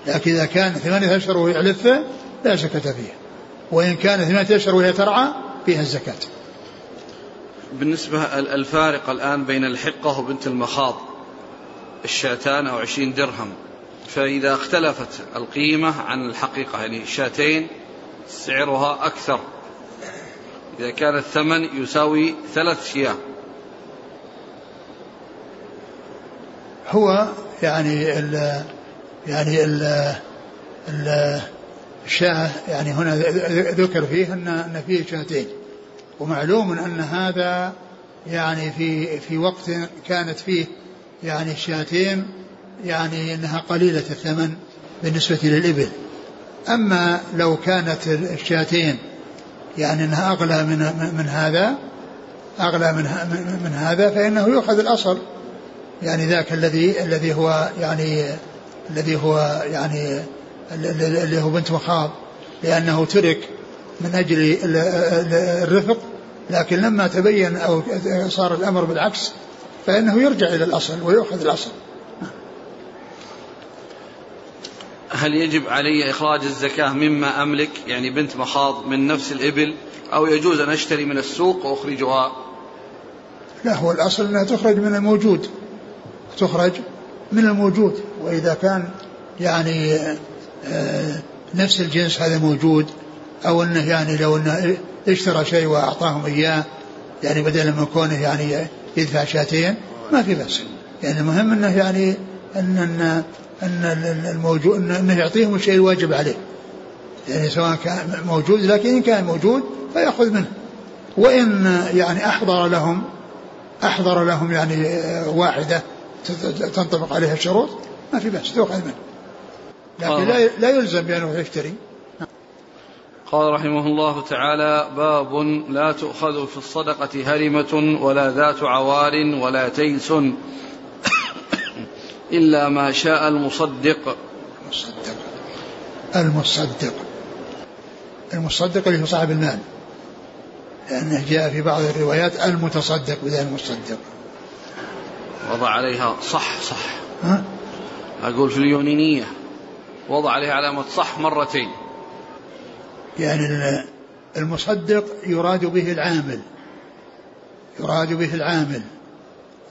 لكن إذا كان ثمانية أشهر ويعلفه لا زكاة فيه وإن كان ثمانية أشهر وهي ترعى فيها الزكاة. بالنسبة الفارق الآن بين الحقة وبنت المخاض الشاتان أو عشرين درهم. فإذا اختلفت القيمة عن الحقيقة يعني شاتين سعرها أكثر. إذا كان الثمن يساوي ثلاث شياه. هو يعني ال يعني ال ال الشاه يعني هنا ذكر فيه ان أن فيه شاتين. ومعلوم أن هذا يعني في في وقت كانت فيه يعني الشاتين يعني أنها قليلة الثمن بالنسبة للإبل. أما لو كانت الشاتين يعني أنها أغلى من من هذا أغلى من من هذا فإنه يؤخذ الأصل. يعني ذاك الذي الذي هو يعني الذي هو يعني اللي هو بنت مخاض لأنه ترك من أجل الرفق لكن لما تبين أو صار الأمر بالعكس فإنه يرجع إلى الأصل ويؤخذ الأصل. هل يجب علي إخراج الزكاة مما أملك؟ يعني بنت مخاض من نفس الإبل أو يجوز أن أشتري من السوق وأخرجها؟ لا هو الأصل أنها تخرج من الموجود تخرج من الموجود وإذا كان يعني نفس الجنس هذا موجود أو أنه يعني لو أنه اشترى شيء وأعطاهم إياه يعني بدل من كونه يعني يدفع شاتين ما في بأس. يعني المهم أنه يعني أن أن أن الموجود أنه يعطيهم الشيء الواجب عليه. يعني سواء كان موجود لكن إن كان موجود فيأخذ منه. وإن يعني أحضر لهم أحضر لهم يعني واحدة تنطبق عليها الشروط ما في بأس تؤخذ منه لكن لا لا يلزم بأنه يشتري. قال رحمه الله تعالى باب لا تؤخذ في الصدقة هرمة ولا ذات عوار ولا تيس إلا ما شاء المصدق. المصدق. المصدق. المصدق اللي هو صاحب المال. لأنه جاء في بعض الروايات المتصدق بدل المصدق. وضع عليها صح صح. ها؟ أقول في اليونانية وضع عليها علامة صح مرتين. يعني المصدق يراد به العامل يراد به العامل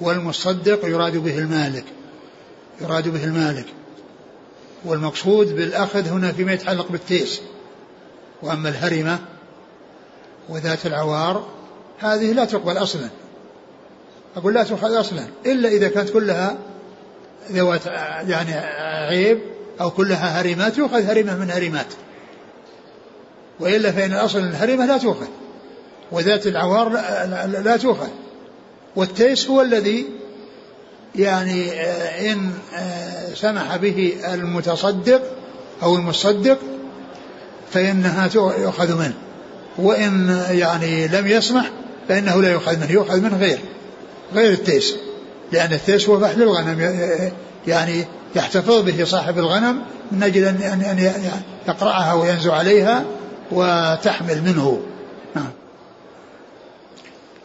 والمصدق يراد به المالك يراد به المالك. والمقصود بالأخذ هنا فيما يتعلق بالتيس وأما الهرمة وذات العوار هذه لا تقبل أصلا. أقول لا تؤخذ أصلا إلا إذا كانت كلها ذوات يعني عيب أو كلها هرمات يؤخذ هرمة من هرمات وإلا فإن الأصل الهرمة لا تؤخذ. وذات العوار لا, لا تؤخذ. والتيس هو الذي يعني آه، إن آه، سمح به المتصدق أو المصدق فإنها يؤخذ منه. وإن يعني لم يسمح فإنه لا يؤخذ منه يؤخذ منه غير غير التيس. لأن التيس هو فحل الغنم يعني يحتفظ به صاحب الغنم من أجل أن أن يقرأها وينزو عليها وتحمل منه. نعم.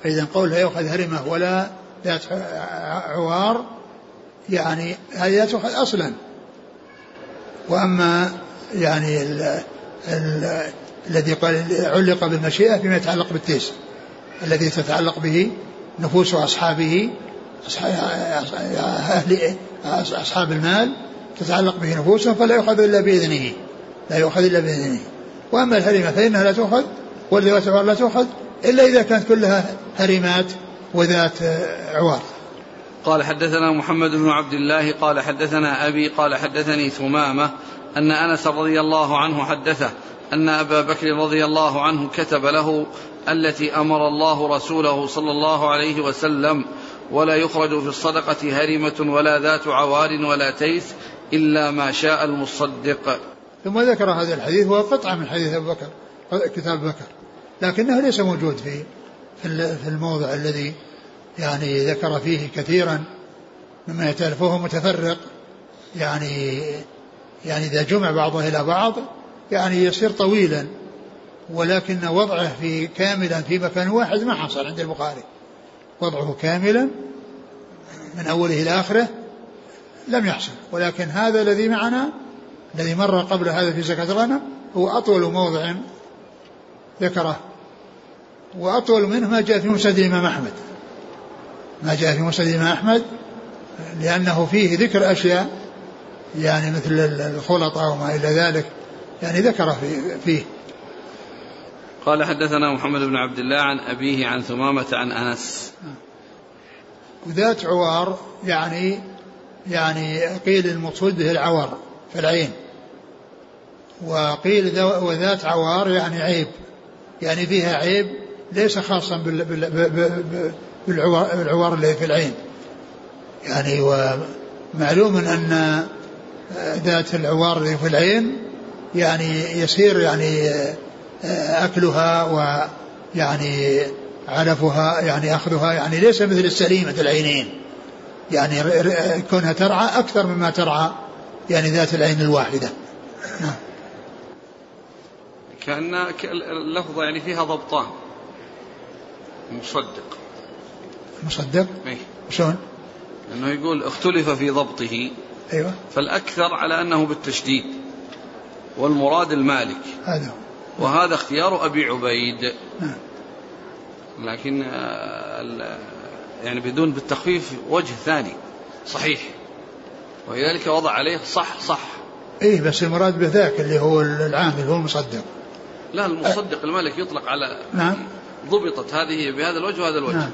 فإذا قول لا يؤخذ هرمة ولا ذات عوار يعني هذه لا تؤخذ أصلا. وأما يعني ال ال الذي قال علق بالمشيئة فيما يتعلق بالتيس الذي تتعلق به نفوس أصحابه أهل أصحاب المال تتعلق به نفوسهم فلا يؤخذ إلا بإذنه. لا يؤخذ إلا بإذنه. وأما الهرمة فإنها لا تؤخذ والذوات العوار لا تؤخذ إلا إذا كانت كلها هرمات وذات عوار. قال حدثنا محمد بن عبد الله قال حدثنا أبي قال حدثني ثمامة أن أنس رضي الله عنه حدثه أن أبا بكر رضي الله عنه كتب له التي أمر الله رسوله صلى الله عليه وسلم ولا يخرج في الصدقة هرمة ولا ذات عوار ولا تيس إلا ما شاء المصدق. ثم ذكر هذا الحديث وهو قطعة من حديث أبو بكر كتاب بكر. لكنه ليس موجود في في الموضع الذي يعني ذكر فيه كثيرا مما يتألفه متفرق. يعني يعني إذا جمع بعضه إلى بعض يعني يصير طويلا ولكن وضعه في كاملا في مكان واحد ما حصل عند البخاري. وضعه كاملا من أوله إلى آخره لم يحصل. ولكن هذا الذي معنا الذي مر قبل هذا في زكاة الغنم هو أطول موضع ذكره. وأطول منه ما جاء في مسند الإمام أحمد. ما جاء في مسند الإمام أحمد لأنه فيه ذكر أشياء يعني مثل الخلطة وما إلى ذلك يعني ذكر فيه قال حدثنا محمد بن عبد الله عن أبيه عن ثمامة عن أنس. وذات عوار يعني يعني قيل المقصود به العوار في العين. وقيل وذات عوار يعني عيب. يعني فيها عيب ليس خاصا بالعوار الذي في العين. يعني ومعلوم أن ذات العوار الذي في العين يعني يصير يعني أكلها ويعني علفها يعني أخذها يعني ليس مثل السليمة العينين. يعني كونها ترعى أكثر مما ترعى يعني ذات العين الواحدة. نعم. كأن اللفظة يعني فيها ضبطان. مصدق. مصدق؟ إيه. شلون؟ انه يقول اختلف في ضبطه. أيوه. فالأكثر على أنه بالتشديد. والمراد المالك. هذا وهذا اختيار أبي عبيد. نعم. لكن آه، يعني بدون بالتخفيف وجه ثاني. صحيح. ولذلك وضع عليه صح صح. إيه بس المراد بذاك اللي هو العامل هو المصدق. لا المصدق المالك يطلق على نعم. ضبطت هذه بهذا الوجه وهذا الوجه. نعم.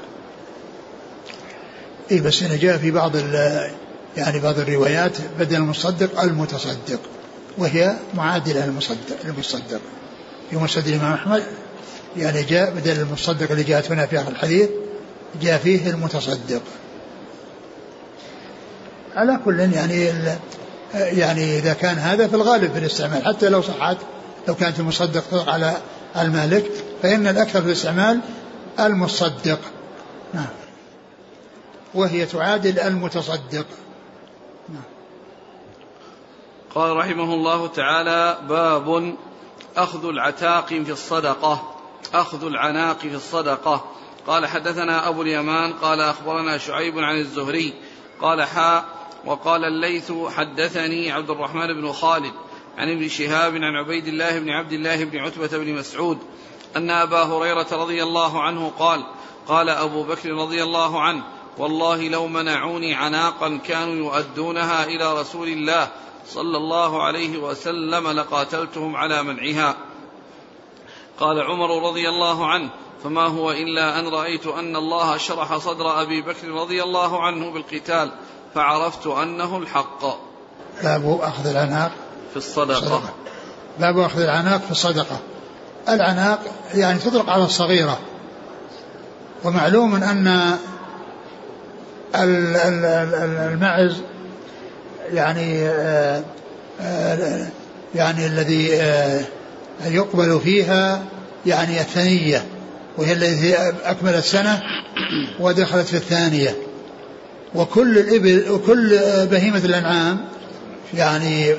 اي بس هنا جاء في بعض يعني بعض الروايات بدل المصدق المتصدق وهي معادلة للمصدق المصدق في مسند الامام أحمد يعني جاء بدل المصدق اللي جاءت هنا في آخر الحديث جاء فيه المتصدق. على كل يعني يعني إذا كان هذا في الغالب في الاستعمال حتى لو صحت لو كانت المصدق على المالك فإن الأكثر في الاستعمال المصدق. نعم. وهي تعادل المتصدق. نعم. قال رحمه الله تعالى باب أخذ العتاق في الصدقة أخذ العناق في الصدقة. قال حدثنا أبو اليمان قال أخبرنا شعيب عن الزهري قال حاء وقال الليث حدثني عبد الرحمن بن خالد عن ابن شهاب عن عبيد الله بن عبد الله بن عتبة بن مسعود أن أبا هريرة رضي الله عنه قال قال أبو بكر رضي الله عنه والله لو منعوني عناقا كانوا يؤدونها إلى رسول الله صلى الله عليه وسلم لقاتلتهم على منعها. قال عمر رضي الله عنه فما هو إلا أن رأيت أن الله شرح صدر أبي بكر رضي الله عنه بالقتال فعرفت أنه الحق. باب أخذ العناق في الصدقة. صدقة. باب أخذ العناق في الصدقة. العناق يعني تطلق على الصغيرة. ومعلوم أن المعز يعني آه، آه، يعني الذي آه، يقبل فيها يعني الثنية وهي التي أكملت سنة ودخلت في الثانية. وكل الإبل وكل بهيمة الأنعام يعني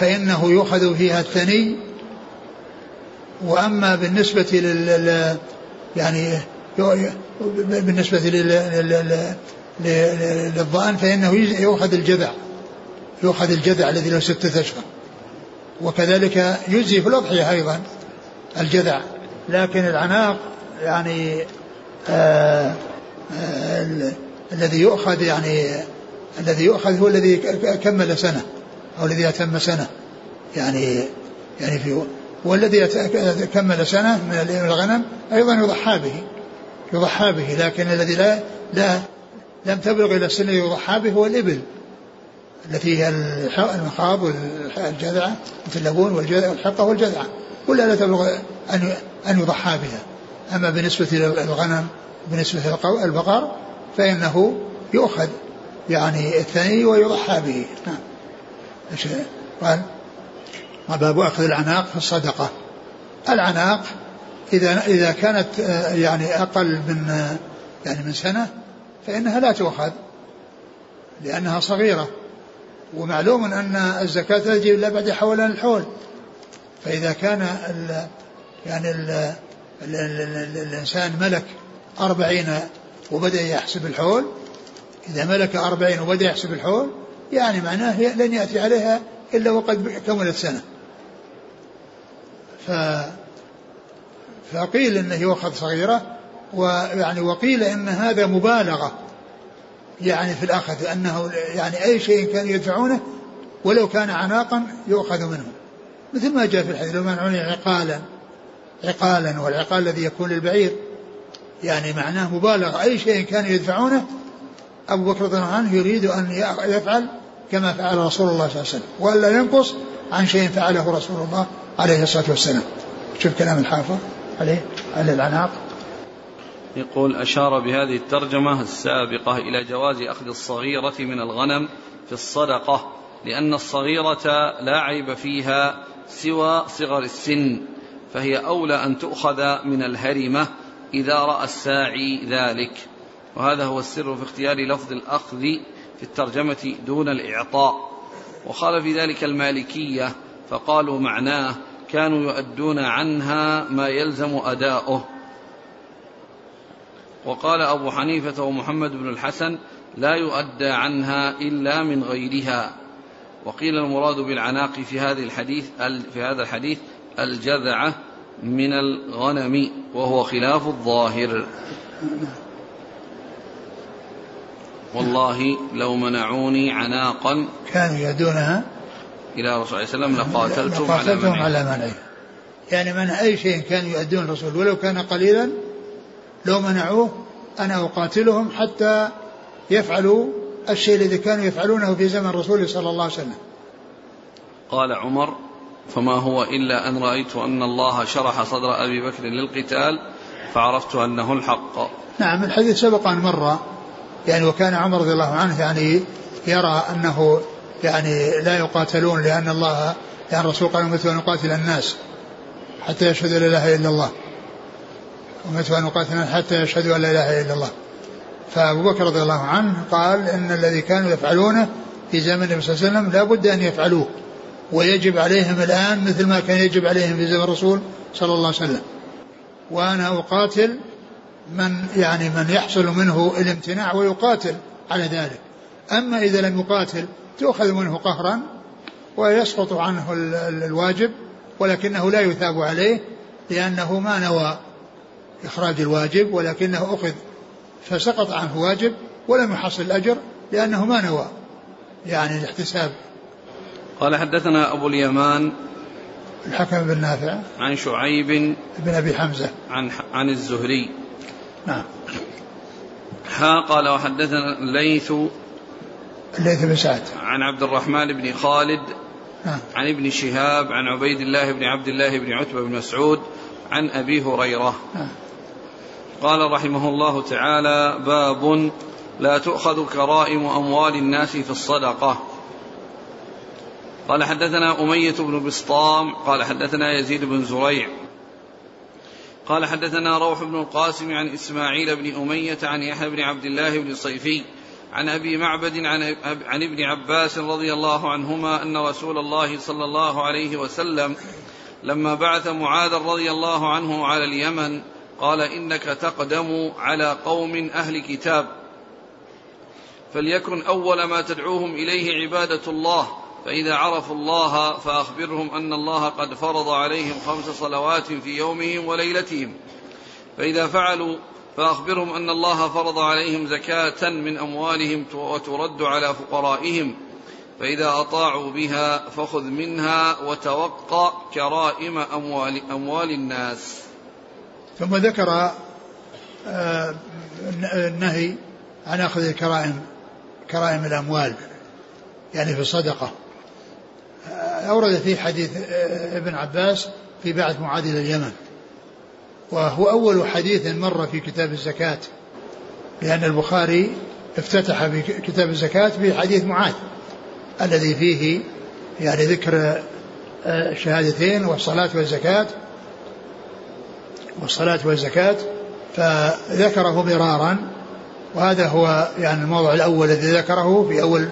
فإنه يؤخذ فيها الثني. وأما بالنسبة لل يعني بالنسبة للضأن فإنه يؤخذ الجذع. يؤخذ الجذع الذي له ستة أشهر. وكذلك يجزي في الأضحية أيضا الجذع. لكن العناق يعني آه، آه، الذي يؤخذ يعني الذي يؤخذ هو الذي كمل سنة أو الذي أتم سنة. يعني يعني في والذي كمل سنة من الغنم أيضا يضحى به يضحى به لكن الذي لا لا لم تبلغ إلى السن يضحى به هو الإبل. التي هي المخاض والجذعة مثل اللبون والحقة والجذعة كلها لا تبلغ أن أن يضحى بها. أما بالنسبة للغنم بالنسبة للبقر فإنه يؤخذ يعني الثاني ويضحى به. نعم. قال؟ باب أخذ العناق في الصدقة. العناق إذا إذا كانت يعني أقل من يعني من سنة فإنها لا تؤخذ لأنها صغيرة. ومعلوم أن الزكاة لا إلا بعد حولان الحول. فإذا كان ال يعني ال ال ال الإنسان ملك أربعين وبدأ يحسب الحول إذا ملك أربعين وبدأ يحسب الحول يعني معناه لن يأتي عليها إلا وقد كملت سنة. ف فقيل إنه يؤخذ صغيرة ويعني وقيل إن هذا مبالغة. يعني في الاخذ انه يعني أي شيء كان يدفعونه ولو كان عناقا يؤخذ منه مثل ما جاء في الحديث لو منعوني عقالا عقالا والعقال الذي يكون للبعير يعني معناه مبالغة. أي شيء كان يدفعونه أبو بكر رضي الله عنه يريد أن يفعل كما فعل رسول الله صلى الله عليه وسلم وألا ينقص عن شيء فعله رسول الله عليه الصلاة والسلام. شوف كلام الحافظ عليه على العناق يقول أشار بهذه الترجمة السابقة إلى جواز أخذ الصغيرة من الغنم في الصدقة لأن الصغيرة لا عيب فيها سوى صغر السن فهي أولى أن تؤخذ من الهرمة إذا رأى الساعي ذلك. وهذا هو السر في اختيار لفظ الأخذ في الترجمة دون الإعطاء. وقال في ذلك المالكية فقالوا معناه كانوا يؤدون عنها ما يلزم أداؤه. وقال أبو حنيفة ومحمد بن الحسن لا يؤدى عنها إلا من غيرها. وقيل المراد بالعناق في هذه الحديث في هذا الحديث الجذعة من الغنم وهو خلاف الظاهر. والله لو منعوني عناقا كانوا يدونها؟ إلى رسول الله صلى الله عليه وسلم لقاتلتم, لقاتلتم على منعه. يعني منع أي شيء كانوا يؤدون الرسول ولو كان قليلا لو منعوه أنا أقاتلهم حتى يفعلوا الشيء الذي كانوا يفعلونه في زمن الرسول صلى الله عليه وسلم. قال عمر فما هو إلا أن رأيت أن الله شرح صدر أبي بكر للقتال فعرفت أنه الحق. نعم الحديث سبق أن مر يعني وكان عمر رضي الله عنه يعني يرى أنه يعني لا يقاتلون لأن الله لأن الرسول قال أمرت أن يقاتل الناس حتى يشهدوا لا إله إلا الله. أمرت أن يقاتل حتى يشهدوا أن لا إله إلا الله. فأبو بكر رضي الله عنه قال إن الذي كانوا يفعلونه في زمن النبي صلى الله عليه وسلم لا بد أن يفعلوه ويجب عليهم الآن مثل ما كان يجب عليهم في زمن الرسول صلى الله عليه وسلم. وأنا أقاتل من يعني من يحصل منه الامتناع ويقاتل على ذلك. أما إذا لم يقاتل تؤخذ منه قهرا ويسقط عنه الواجب ولكنه لا يثاب عليه لأنه ما نوى إخراج الواجب ولكنه أخذ فسقط عنه واجب ولم يحصل الأجر لأنه ما نوى يعني الاحتساب. قال حدثنا أبو اليمان الحكم بن نافع عن شعيب بن أبي حمزة. عن عن الزهري. نعم. ها قال وحدثنا الليث الليث بن سعد. عن عبد الرحمن بن خالد نعم. عن ابن شهاب عن عبيد الله بن عبد الله بن عتبة بن مسعود عن أبي هريرة. نعم. قال رحمه الله تعالى باب لا تؤخذ كرائم أموال الناس في الصدقة. قال حدثنا أمية بن بسطام قال حدثنا يزيد بن زريع. قال حدثنا روح بن القاسم عن إسماعيل بن أمية عن يحيى بن عبد الله بن صيفي عن أبي معبد عن, عن ابن عباس رضي الله عنهما أن رسول الله صلى الله عليه وسلم لما بعث معاذ رضي الله عنه على اليمن قال إنك تقدم على قوم أهل كتاب. فليكن أول ما تدعوهم إليه عبادة الله فإذا عرفوا الله فأخبرهم أن الله قد فرض عليهم خمس صلوات في يومهم وليلتهم. فإذا فعلوا فأخبرهم أن الله فرض عليهم زكاة من أموالهم وترد على فقرائهم. فإذا أطاعوا بها فخذ منها وتوقع كرائم أموال, أموال الناس. ثم ذكر آه، النهي عن أخذ الكرائم كرائم الأموال يعني في الصدقة. أورد فيه حديث آه، ابن عباس في بعث معاذ إلى اليمن. وهو أول حديث مر في كتاب الزكاة لأن البخاري افتتح في كتاب الزكاة بحديث معاذ الذي فيه يعني ذكر الشهادتين آه، والصلاة والزكاة. والصلاة والزكاة فذكره مرارا وهذا هو يعني الموضوع الأول الذي ذكره في أول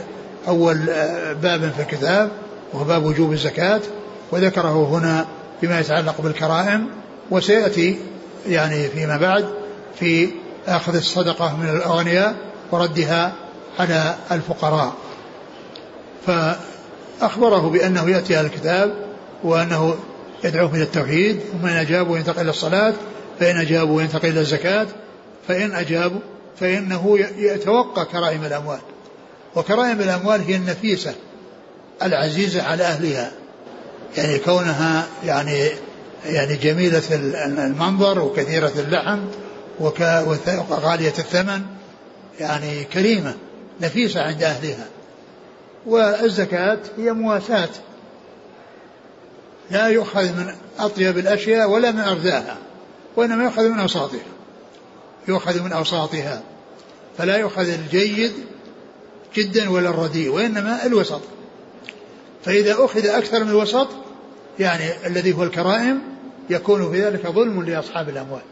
أول آه، باب في الكتاب وهو باب وجوب الزكاة وذكره هنا فيما يتعلق بالكرائم وسيأتي يعني فيما بعد في أخذ الصدقة من الأغنياء وردها على الفقراء. فأخبره بأنه يأتي على الكتاب وأنه يدعوهم إلى التوحيد ومن أجابوا ينتقل إلى الصلاة فإن أجابوا ينتقل إلى الزكاة فإن أجابوا فإنه يتوقع كرائم الأموال. وكرائم الأموال هي النفيسة العزيزة على أهلها. يعني كونها يعني يعني جميلة المنظر وكثيرة اللحم وغالية الثمن يعني كريمة نفيسة عند أهلها. والزكاة هي مواساة. لا يؤخذ من أطيب الأشياء ولا من أرزاها وإنما يؤخذ من أوساطها. يؤخذ من أوساطها. فلا يؤخذ الجيد جدا ولا الرديء وإنما الوسط. فإذا أخذ أكثر من الوسط يعني الذي هو الكرائم يكون في ذلك ظلم لأصحاب الأموال.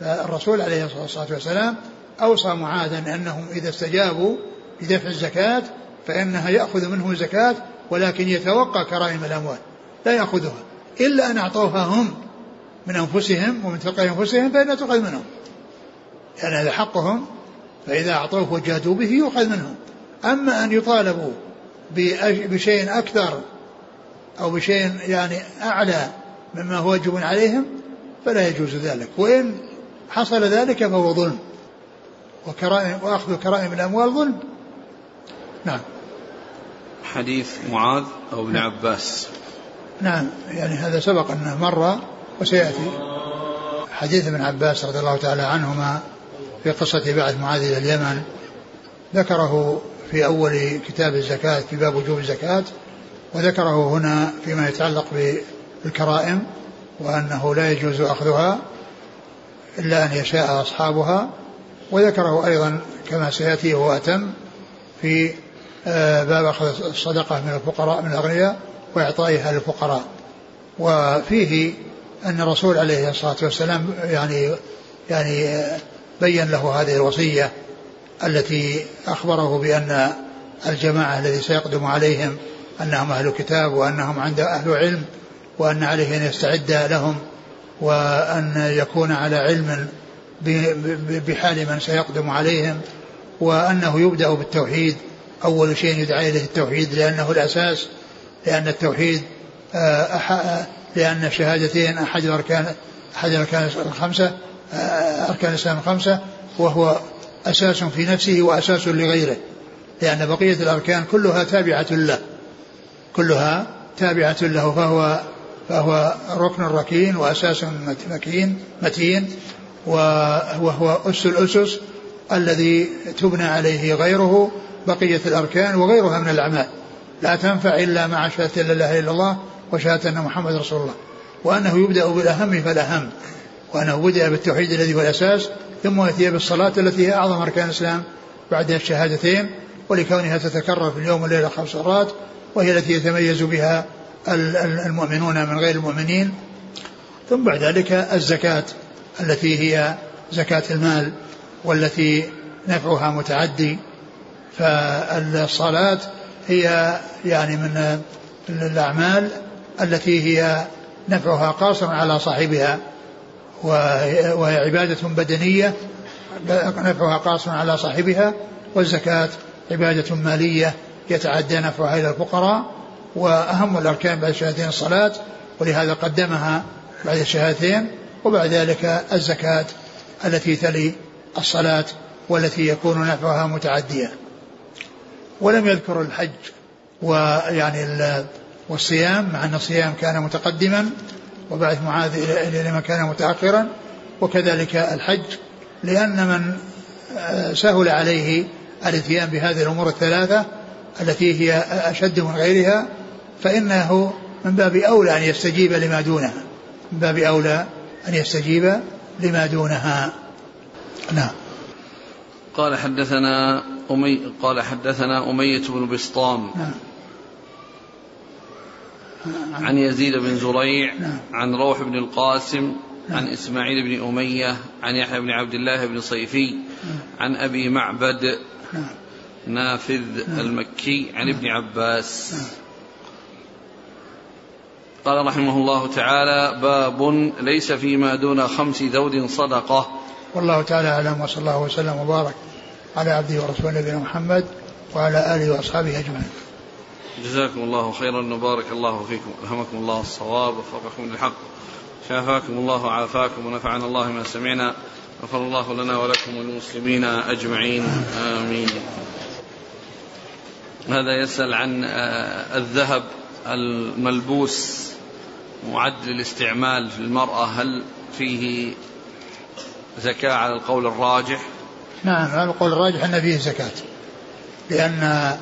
فالرسول عليه الصلاة والسلام أوصى معاذا أنهم إذا استجابوا لدفع الزكاة فإنها يأخذ منهم الزكاة ولكن يتوقع كرائم الأموال لا يأخذها إلا أن أعطوها هم من أنفسهم ومن تلقاء أنفسهم فإنها تؤخذ منهم. يعني هذا حقهم فإذا أعطوه وجهدوا به يؤخذ منهم. أما أن يطالبوا بشيء أكثر أو بشيء يعني أعلى مما هو واجب عليهم فلا يجوز ذلك. وإن حصل ذلك فهو ظلم. وكرائم وأخذ كرائم الأموال ظلم. نعم. حديث معاذ أو ابن نعم. عباس. نعم يعني هذا سبق أنه مر وسيأتي. حديث ابن عباس رضي الله تعالى عنهما في قصة بعث معاذ إلى اليمن. ذكره في أول كتاب الزكاة في باب وجوب الزكاة. وذكره هنا فيما يتعلق بالكرائم وأنه لا يجوز أخذها إلا أن يشاء أصحابها. وذكره أيضا كما سيأتي هو أتم في باب أخذ الصدقة من الفقراء من الأغنياء وإعطائها للفقراء. وفيه أن الرسول عليه الصلاة والسلام يعني يعني آه، بين له هذه الوصية التي أخبره بأن الجماعة الذي سيقدم عليهم أنهم أهل كتاب وأنهم عند أهل علم وأن عليه أن يستعد لهم وأن يكون على علم بحال من سيقدم عليهم وأنه يبدأ بالتوحيد أول شيء يدعى إليه التوحيد لأنه الأساس لأن التوحيد آه، لأن الشهادتين أحد أركان أحد الأركان الخمسة آه، أركان الإسلام الخمسة وهو أساس في نفسه وأساس لغيره. لأن بقية الأركان كلها تابعة له. كلها تابعة له فهو فهو ركن ركين وأساس مكين متين وهو أس الأسس الذي تبنى عليه غيره بقية الأركان وغيرها من الأعمال. لا تنفع إلا مع شهادة لا إله إلا الله وشهادة أن محمد رسول الله. وأنه يبدأ بالأهم فالأهم. وأنه بدأ بالتوحيد الذي هو الأساس ثم يأتي بالصلاة التي هي أعظم أركان الإسلام بعد الشهادتين ولكونها تتكرر في اليوم والليلة خمس مرات وهي التي يتميز بها المؤمنون من غير المؤمنين. ثم بعد ذلك الزكاة التي هي زكاة المال والتي نفعها متعدي. فالصلاة هي يعني من الأعمال التي هي نفعها قاصر على صاحبها وهي عبادة بدنية نفعها قاصر على صاحبها والزكاة عبادة مالية يتعدى نفعها إلى الفقراء وأهم الأركان بعد الشهادتين الصلاة ولهذا قدمها بعد الشهادتين وبعد ذلك الزكاة التي تلي الصلاة والتي يكون نفعها متعديا ولم يذكر الحج ويعني والصيام مع أن الصيام كان متقدما وبعث معاذ إلى لما كان متأخرا وكذلك الحج لأن من آه، سهل عليه الاتيان بهذه الأمور الثلاثة التي هي أشد من غيرها فإنه من باب أولى أن يستجيب لما دونها. من باب أولى أن يستجيب لما دونها. نعم. قال حدثنا أمي قال حدثنا أمية بن بسطام نعم عن يزيد بن زريع نعم. عن روح بن القاسم نعم. عن إسماعيل بن أمية عن يحيى بن عبد الله بن صيفي نعم. عن أبي معبد نعم. نافذ نعم. المكي عن ابن عباس نعم. قال رحمه الله تعالى باب ليس فيما دون خمس ذود صدقة والله تعالى أعلم وصلى الله وسلم وبارك على عبده ورسوله نبينا محمد وعلى آله وأصحابه أجمعين. جزاكم الله خيرا. وبارك الله فيكم. ألهمكم الله الصواب وفقكم للحق. شافاكم الله وعافاكم ونفعنا الله ما سمعنا. غفر الله لنا ولكم وللمسلمين أجمعين. آمين. هذا يسأل عن آه، الذهب الملبوس معد للاستعمال في المرأة. هل فيه زكاة على القول الراجح؟ نعم القول الراجح أن فيه زكاة. لأن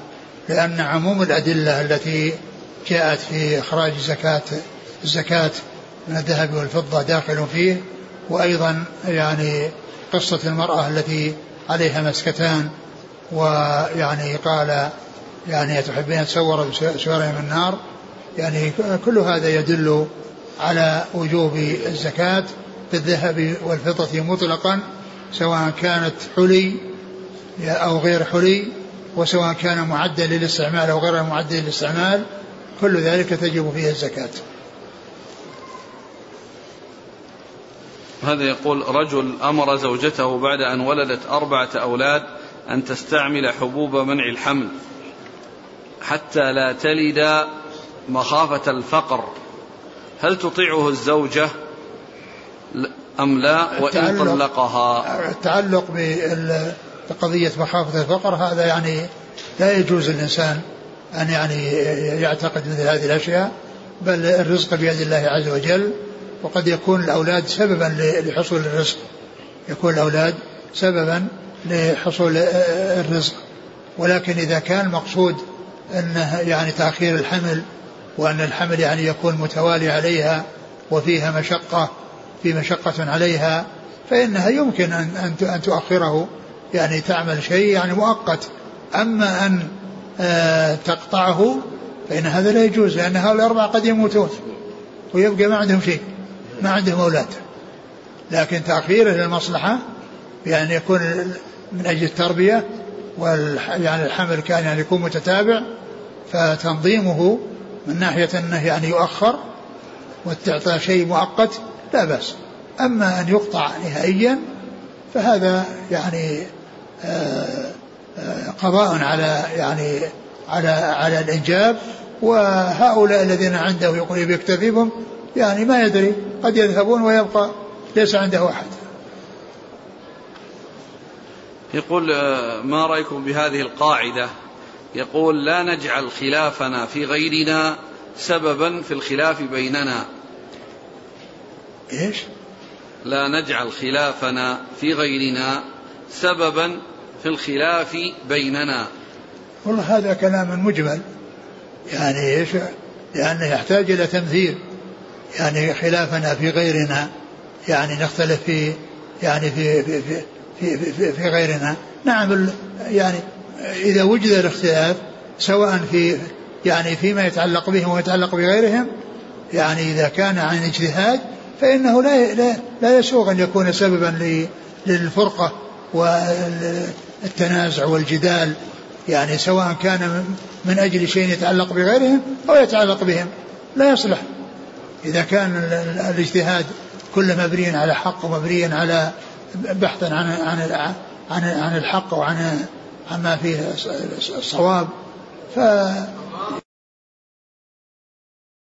لأن عموم الأدلة التي جاءت في إخراج زكاة الزكاة من الذهب والفضة داخل فيه وأيضا يعني قصة المرأة التي عليها مسكتان ويعني قال يعني أتحبين بسوارها من النار. يعني كل هذا يدل على وجوب الزكاة بالذهب والفضة مطلقا سواء كانت حلي أو غير حلي وسواء كان معدا للاستعمال أو غير معد للاستعمال كل ذلك تجب فيه الزكاة. هذا يقول رجل أمر زوجته بعد أن ولدت أربعة أولاد أن تستعمل حبوب منع الحمل حتى لا تلد مخافة الفقر. هل تطيعه الزوجة؟ أم لا وإن طلقها؟ التعلق بقضية مخافة الفقر هذا يعني لا يجوز الإنسان أن يعني يعتقد مثل هذه الأشياء بل الرزق بيد الله عز وجل وقد يكون الأولاد سببا لحصول الرزق. يكون الأولاد سببا لحصول الرزق. ولكن إذا كان المقصود أنه يعني تأخير الحمل وأن الحمل يعني يكون متوالي عليها وفيها مشقة في مشقة عليها فإنها يمكن أن أن تؤخره. يعني تعمل شيء يعني مؤقت. أما أن آه، تقطعه فإن هذا لا يجوز لأن هؤلاء الأربعة قد يموتون ويبقى ما عندهم شيء ما عندهم أولاد. لكن تأخيره للمصلحة بأن يكون من أجل التربية يعني الحمل كان يعني يكون متتابع فتنظيمه من ناحية أنه يعني يؤخر وتعطى شيء مؤقت لا بأس. أما أن يقطع نهائيا فهذا يعني آه، آه، قضاء على يعني على على الإنجاب. وهؤلاء الذين عنده يقول يكتفي بهم يعني ما يدري قد يذهبون ويبقى ليس عنده أحد. يقول آه، ما رأيكم بهذه القاعدة؟ يقول لا نجعل خلافنا في غيرنا سببا في الخلاف بيننا. إيش؟ لا نجعل خلافنا في غيرنا سببا في الخلاف بيننا. والله هذا كلام مجمل. يعني إيش؟ لأنه يحتاج إلى تمثيل يعني خلافنا في غيرنا. يعني نختلف في يعني في في في في, في, في غيرنا. نعم يعني إذا وجد الاختلاف سواء في يعني فيما يتعلق بهم ويتعلق بغيرهم يعني إذا كان عن اجتهاد فإنه لا لا, لا يسوغ أن يكون سببا للفرقة والتنازع والجدال يعني سواء كان من أجل شيء يتعلق بغيرهم أو يتعلق بهم. لا يصلح. إذا كان الاجتهاد كله مبني على حق ومبني على بحثا عن عن عن الحق وعن عما فيه الصواب